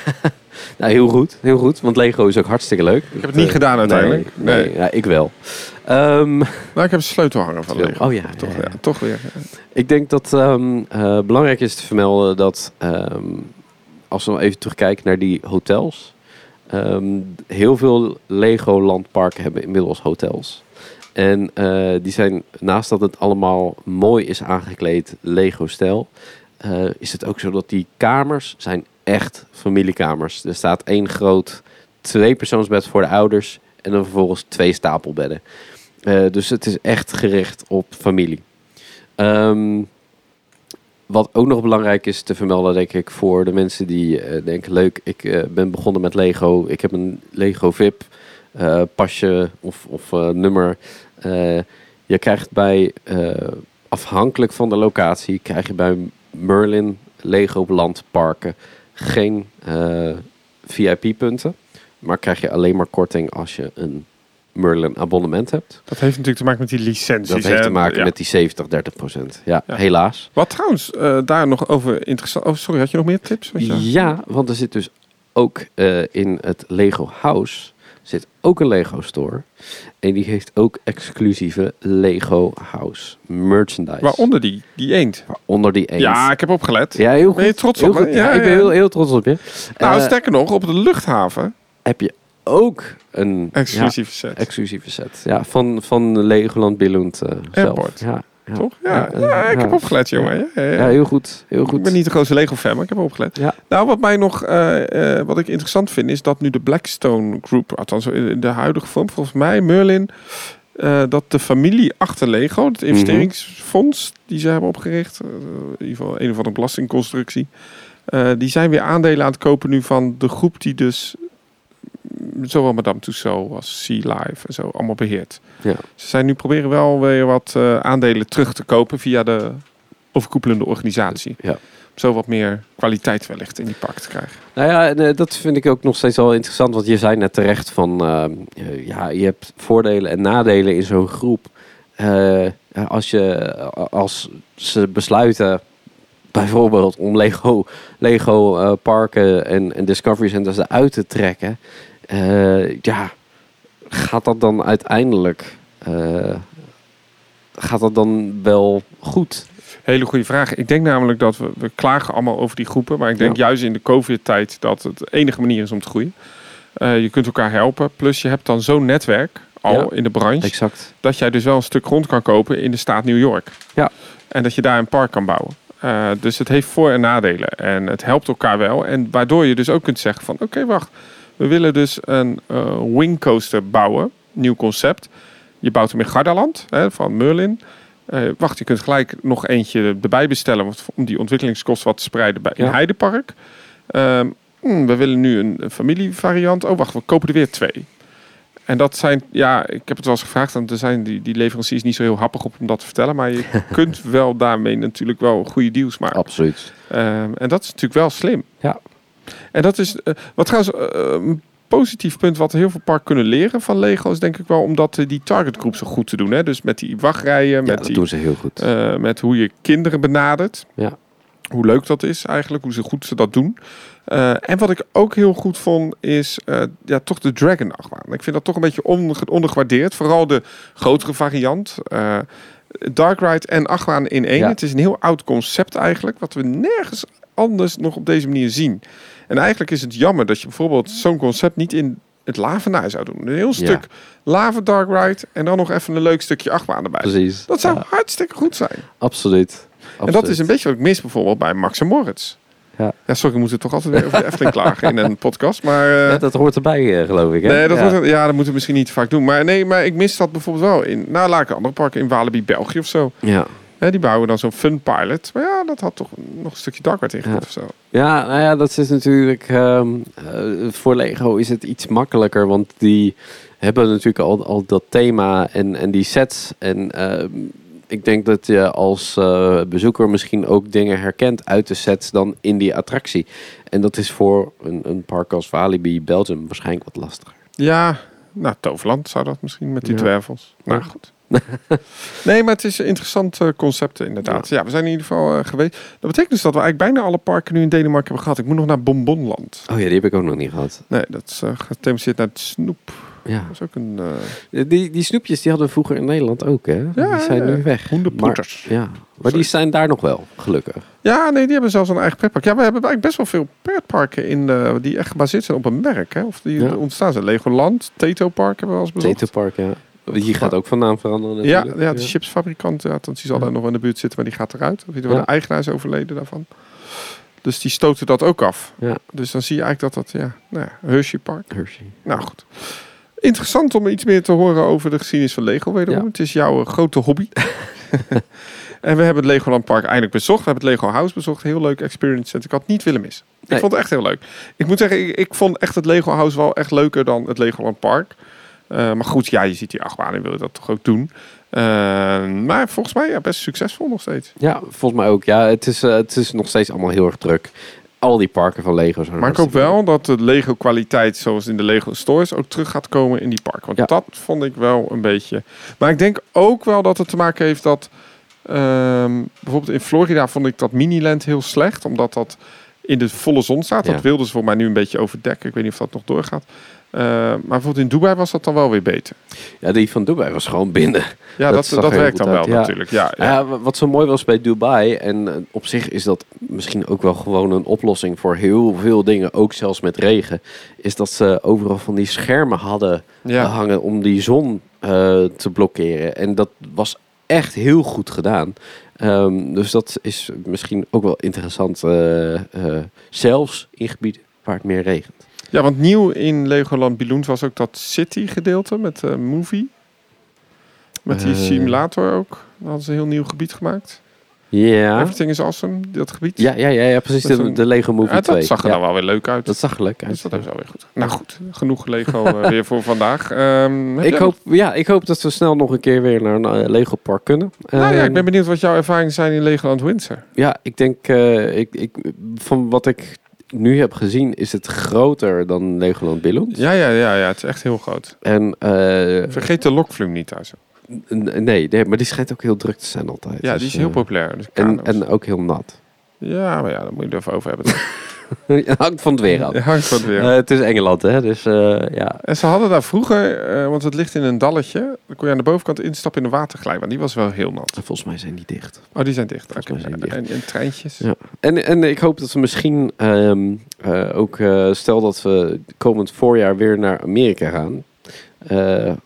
Nou, heel goed, heel goed. Want Lego is ook hartstikke leuk. Ik heb het niet gedaan uiteindelijk. Nee, Nee. nee, ja, ik wel. Ehm, Nou, ik heb een sleutelhanger van Lego. oh ja, Toch, ja, toch weer. Ik denk dat ehm, eh, belangrijk is te vermelden dat ehm, als we even terugkijken naar die hotels. heel veel Lego landparken hebben inmiddels hotels. En eh, die zijn, naast dat het allemaal mooi is aangekleed, Lego-stijl, eh, is het ook zo dat die kamers zijn echt familiekamers. Er staat één groot tweepersoonsbed voor de ouders en dan vervolgens twee stapelbedden. Eh, dus het is echt gericht op familie. Ehm, wat ook nog belangrijk is te vermelden, denk ik, voor de mensen die eh, denken: leuk, ik ben begonnen met Lego. Ik heb een Lego VIP pasje of, of nummer. Je krijgt bij, afhankelijk van de locatie, krijg je bij Merlin Lego landparken geen eh, VIP-punten. Maar krijg je alleen maar korting als je een Merlin abonnement hebt. Dat heeft natuurlijk te maken met die licenties. Dat heeft hè? te maken Ja. met die 70, 30 procent. Ja, Ja. helaas. Wat trouwens, eh, daar nog over interessant... Oh, sorry, had je nog meer tips? Ja, want er zit dus ook eh, in het Lego House zit ook een Lego store. En die heeft ook exclusieve Lego House merchandise. Waaronder die, die eend. Onder die eend. Ja, ik heb opgelet. Ja, heel goed. Ben je trots op me? Ja, Ja, ik ben heel, heel trots op je. Nou, Eh, sterker nog, op de luchthaven, heb je ook een exclusieve set. exclusieve set. Ja, van, van Legoland Billund zelf. Ja, ja. Toch? Ja, Ja, ik heb opgelet, jongen. Ja, heel goed. Heel goed. Ik ben niet de grootste Lego-fan, maar ik heb opgelet. Ja. Nou, wat mij nog, eh, eh, wat ik interessant vind, is dat nu de Blackstone Group, althans in de huidige vorm, volgens mij, Merlin, eh, dat de familie achter Lego, het investeringsfonds die ze hebben opgericht, eh, in ieder geval een of andere belastingconstructie, eh, die zijn weer aandelen aan het kopen nu van de groep die dus zowel Madame Tussauds als Sea Life en zo allemaal beheert. Ja. Ze zijn nu proberen wel weer wat eh, aandelen terug te kopen via de overkoepelende organisatie. Ja. Om zo wat meer kwaliteit wellicht in die park te krijgen. Nou ja, en, eh, dat vind ik ook nog steeds wel interessant. Want je zei net terecht van... eh, ja, je hebt voordelen en nadelen in zo'n groep. Als, je, als ze besluiten... Bijvoorbeeld om Lego, Lego parken en, en Discovery Centers eruit te trekken. Eh, ja, gaat dat dan uiteindelijk... eh, gaat dat dan wel goed? Hele goede vraag. Ik denk namelijk dat we, we klagen allemaal over die groepen. Maar ik denk Ja. juist in de COVID-tijd dat het de enige manier is om te groeien. Eh, je kunt elkaar helpen. Plus je hebt dan zo'n netwerk al Ja. in de branche. Exact. Dat jij dus wel een stuk grond kan kopen in de staat New York. Ja. En dat je daar een park kan bouwen. Dus het heeft voor- en nadelen. En het helpt elkaar wel. En waardoor je dus ook kunt zeggen van... Oké, wacht. We willen dus een eh wing coaster bouwen. Nieuw concept. Je bouwt hem in Gardaland hè, van Merlin. Eh, wacht, je kunt gelijk nog eentje erbij bestellen... want- om die ontwikkelingskosten wat te spreiden bij in Ja. Heidepark. Ehm, hmm, we willen nu een, een familievariant. Oh, wacht, we kopen er weer twee. En dat zijn, ja, ik heb het wel eens gevraagd, en er zijn die, die leveranciers niet zo heel happig op om dat te vertellen, maar je kunt wel daarmee natuurlijk wel goede deals maken. Absoluut. Ehm, en dat is natuurlijk wel slim. Ja. En dat is, eh, wat trouwens eh, een positief punt wat heel veel parken kunnen leren van Lego is denk ik wel omdat eh, die targetgroep zo goed te doen. Hè? Dus met die wachtrijen, Ja, met, die, doen ze heel goed. eh, met hoe je kinderen benadert. Ja. Hoe leuk dat is eigenlijk, hoe ze goed ze dat doen. Eh, en wat ik ook heel goed vond, is eh, ja, toch de Dragon achtbaan. Ik vind dat toch een beetje onder, ondergewaardeerd. Vooral de grotere variant. Eh Dark Ride en achtbaan in één. Ja. Het is een heel oud concept eigenlijk, wat we nergens anders nog op deze manier zien. En eigenlijk is het jammer dat je bijvoorbeeld zo'n concept niet in het Lavenaar zou doen. Een heel stuk Lava Dark Ride en dan nog even een leuk stukje achtbaan erbij. Precies. Dat zou Ja, hartstikke goed zijn. absoluut. En dat is een beetje wat ik mis bijvoorbeeld bij Max en Moritz. Ja. Ja, sorry, we moeten toch altijd weer over de Efteling klagen in een podcast. Maar eh, Ja, dat hoort erbij, eh, geloof ik. Hè? nee, dat, ja. ja, dat moeten we misschien niet vaak doen. Maar nee, maar ik mis dat bijvoorbeeld wel in, nou laat ik een andere parken in Walibi, België of zo. Ja. Hè, die bouwen dan zo'n fun pilot. Maar ja, dat had toch nog een stukje dark ride ingekut Ja. of zo. ja, nou ja, dat is natuurlijk... ehm, eh, voor Lego is het iets makkelijker, want die hebben natuurlijk al, al dat thema en, en die sets. En ehm, ik denk dat je als eh, bezoeker misschien ook dingen herkent uit de sets dan in die attractie. En dat is voor een, een park als Walibi Belgium waarschijnlijk wat lastiger. Ja, nou, Toverland zou dat misschien met die Ja. dwervels. Nou Ja. goed. nee, maar het is een interessant eh, concept inderdaad. Ja. we zijn in ieder geval eh, geweest. Dat betekent dus dat we eigenlijk bijna alle parken nu in Denemarken hebben gehad. Ik moet nog naar Bonbonland. Oh ja, die heb ik ook nog niet gehad. Nee, dat is uh, gethematiseerd naar het snoep. Ja. Dat is ook een... eh Die, die snoepjes die hadden we vroeger in Nederland ook, hè? Ja, die zijn ja. nu weg. Hoenderpoeters. Maar, ja, maar die zijn daar nog wel, gelukkig. Ja, nee, die hebben zelfs een eigen pretpark. Ja, we hebben eigenlijk best wel veel pretparken in de, die echt gebaseerd zijn op een merk. Hè? Of die ontstaan zijn. Legoland, Teto Park hebben we al eens bezocht. Teto Park, ja. Die gaat ook van naam veranderen Ja, natuurlijk. ja, de chipsfabrikant, ja, want die zal daar nog in de buurt zitten, maar die gaat eruit. Of de eigenaar is overleden daarvan. Dus die stoten dat ook af. Ja. Dus dan zie je eigenlijk dat dat, ja, nou ja, Hershey Park. Hershey. Nou goed. Interessant om iets meer te horen over de geschiedenis van Lego wederom. Ja. Het is jouw eh, grote hobby. en we hebben het Legoland Park eindelijk bezocht. We hebben het Lego House bezocht. Heel leuk experience. En ik had het niet willen missen. Ik Nee. vond het echt heel leuk. Ik moet zeggen, ik, ik vond echt het Lego House wel echt leuker dan het Legoland Park. Eh, maar goed, ja, je ziet die achtbaan en wil je dat toch ook doen. Eh, maar volgens mij ja, best succesvol nog steeds. Ja, volgens mij ook. Ja, het is, het is nog steeds allemaal heel erg druk. Al die parken van Lego zijn Maar ik hoop wel dat de Lego kwaliteit zoals in de Lego stores ook terug gaat komen in die park. Want Ja. dat vond ik wel een beetje. Maar ik denk ook wel dat het te maken heeft dat ehm, bijvoorbeeld in Florida vond ik dat Miniland heel slecht, omdat dat in de volle zon staat. Ja. Dat wilden ze voor mij nu een beetje overdekken. Ik weet niet of dat nog doorgaat. Eh, maar bijvoorbeeld in Dubai was dat dan wel weer beter. Ja, die van Dubai was gewoon binnen. Ja, Dat dat, er werkt dan wel ja. natuurlijk. Ja, ja. Ja. wa- wat zo mooi was bij Dubai, en eh, op zich is dat misschien ook wel gewoon een oplossing voor heel veel dingen, ook zelfs met regen, is dat ze overal van die schermen hadden hangen om die zon eh, te blokkeren. En dat was echt heel goed gedaan. Ehm, dus dat is misschien ook wel interessant, zelfs in gebieden waar het meer regent. Ja, want nieuw in Legoland Balloons was ook dat City gedeelte met de movie. Met die Eh. simulator ook. Dan hadden ze een heel nieuw gebied gemaakt. Ja, Everything is awesome, dat gebied. ja, ja, ja, ja precies. De, de Lego Movie Ja, 2. dat zag er ja, dan wel weer leuk uit. Dat zag er leuk uit. dus dat hebben ze wel weer goed. Nou goed, genoeg Lego eh, weer voor vandaag. Ehm, Ik hoop, ja, ik hoop dat we snel nog een keer weer naar een Lego park kunnen. Nou ja, ik Ehm, ben benieuwd wat jouw ervaringen zijn in Legoland Windsor. Ja, ik denk, ik, ik, van wat ik nu heb gezien, is het groter dan Legoland Billund. Ja, ja, ja, ja, het is echt heel groot. En eh, Vergeet de lokvloem niet thuis. nee, nee, maar die schijnt ook heel druk te zijn altijd. Ja, Dus, die is heel eh, populair. Dus En, en ook heel nat. Ja, maar ja, daar moet je het even over hebben. Het hangt van het weer af. Hangt van het weer. Eh, het is Engeland, hè? Dus eh, ja. En ze hadden daar vroeger, eh, want het ligt in een dalletje, dan kon je aan de bovenkant instappen in de waterglijbaan. Die was wel heel nat. Volgens mij zijn die dicht. Oh, die zijn dicht. Oké. En, en treintjes. Ja. En, en ik hoop dat we misschien ehm, eh, ook, stel dat we komend voorjaar weer naar Amerika gaan.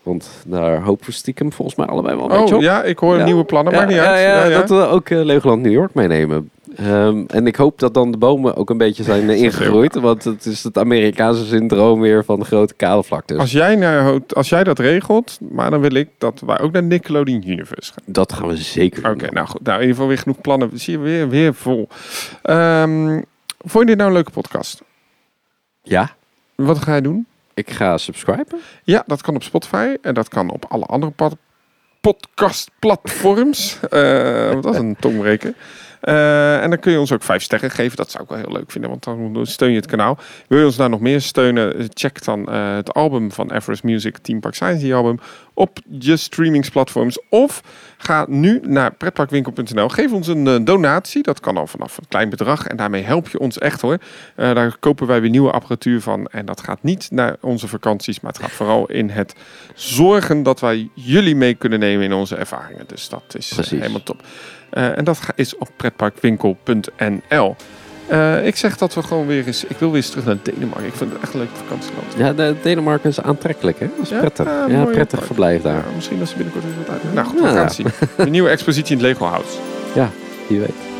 Want daar hopen we stiekem volgens mij allebei wel een beetje Oh op. ja, ik hoor Ja. nieuwe plannen, niet ja, uit. Ja, dat we ook Legoland New York meenemen. Ehm, en ik hoop dat dan de bomen ook een beetje zijn eh, ingegroeid. Want het is het Amerikaanse syndroom weer van de grote kale vlaktes. Als jij, naar, als jij dat regelt, maar dan wil ik dat wij ook naar Nickelodeon Universe gaan. Dat gaan we zeker doen. Oké, nou goed. Nou, in ieder geval weer genoeg plannen. Zie je weer, weer vol. Ehm, vond je dit nou een leuke podcast? Ja, Wat ga je doen? ik ga subscriben. Ja, dat kan op Spotify en dat kan op alle andere pod- podcastplatforms. Eh dat is een tongbreker. Eh, en dan kun je ons ook vijf sterren geven. Dat zou ik wel heel leuk vinden, want dan steun je het kanaal. Wil je ons nou nog meer steunen? Check dan eh, het album van Everest Music, Team Park Science, die album, op je streamingsplatforms. Of ga nu naar pretparkwinkel.nl. Geef ons een eh, donatie. Dat kan al vanaf een klein bedrag. En daarmee help je ons echt hoor. Daar kopen wij weer nieuwe apparatuur van. En dat gaat niet naar onze vakanties, maar het gaat vooral in het zorgen dat wij jullie mee kunnen nemen in onze ervaringen. Dus dat is helemaal top. Eh, en dat is op pretparkwinkel.nl. Eh, ik zeg dat we gewoon weer eens. Ik wil weer eens terug naar Denemarken. Ik vind het echt een leuk vakantieland. Ja, de Denemarken is aantrekkelijk, hè? Dat is Ja, prettig. ja, Ja, prettig park. verblijf daar. Ja, misschien dat ze binnenkort weer wat uit. Nou goed, we Ja. gaan het zien. Een nieuwe expositie in het Lego House. Wie weet.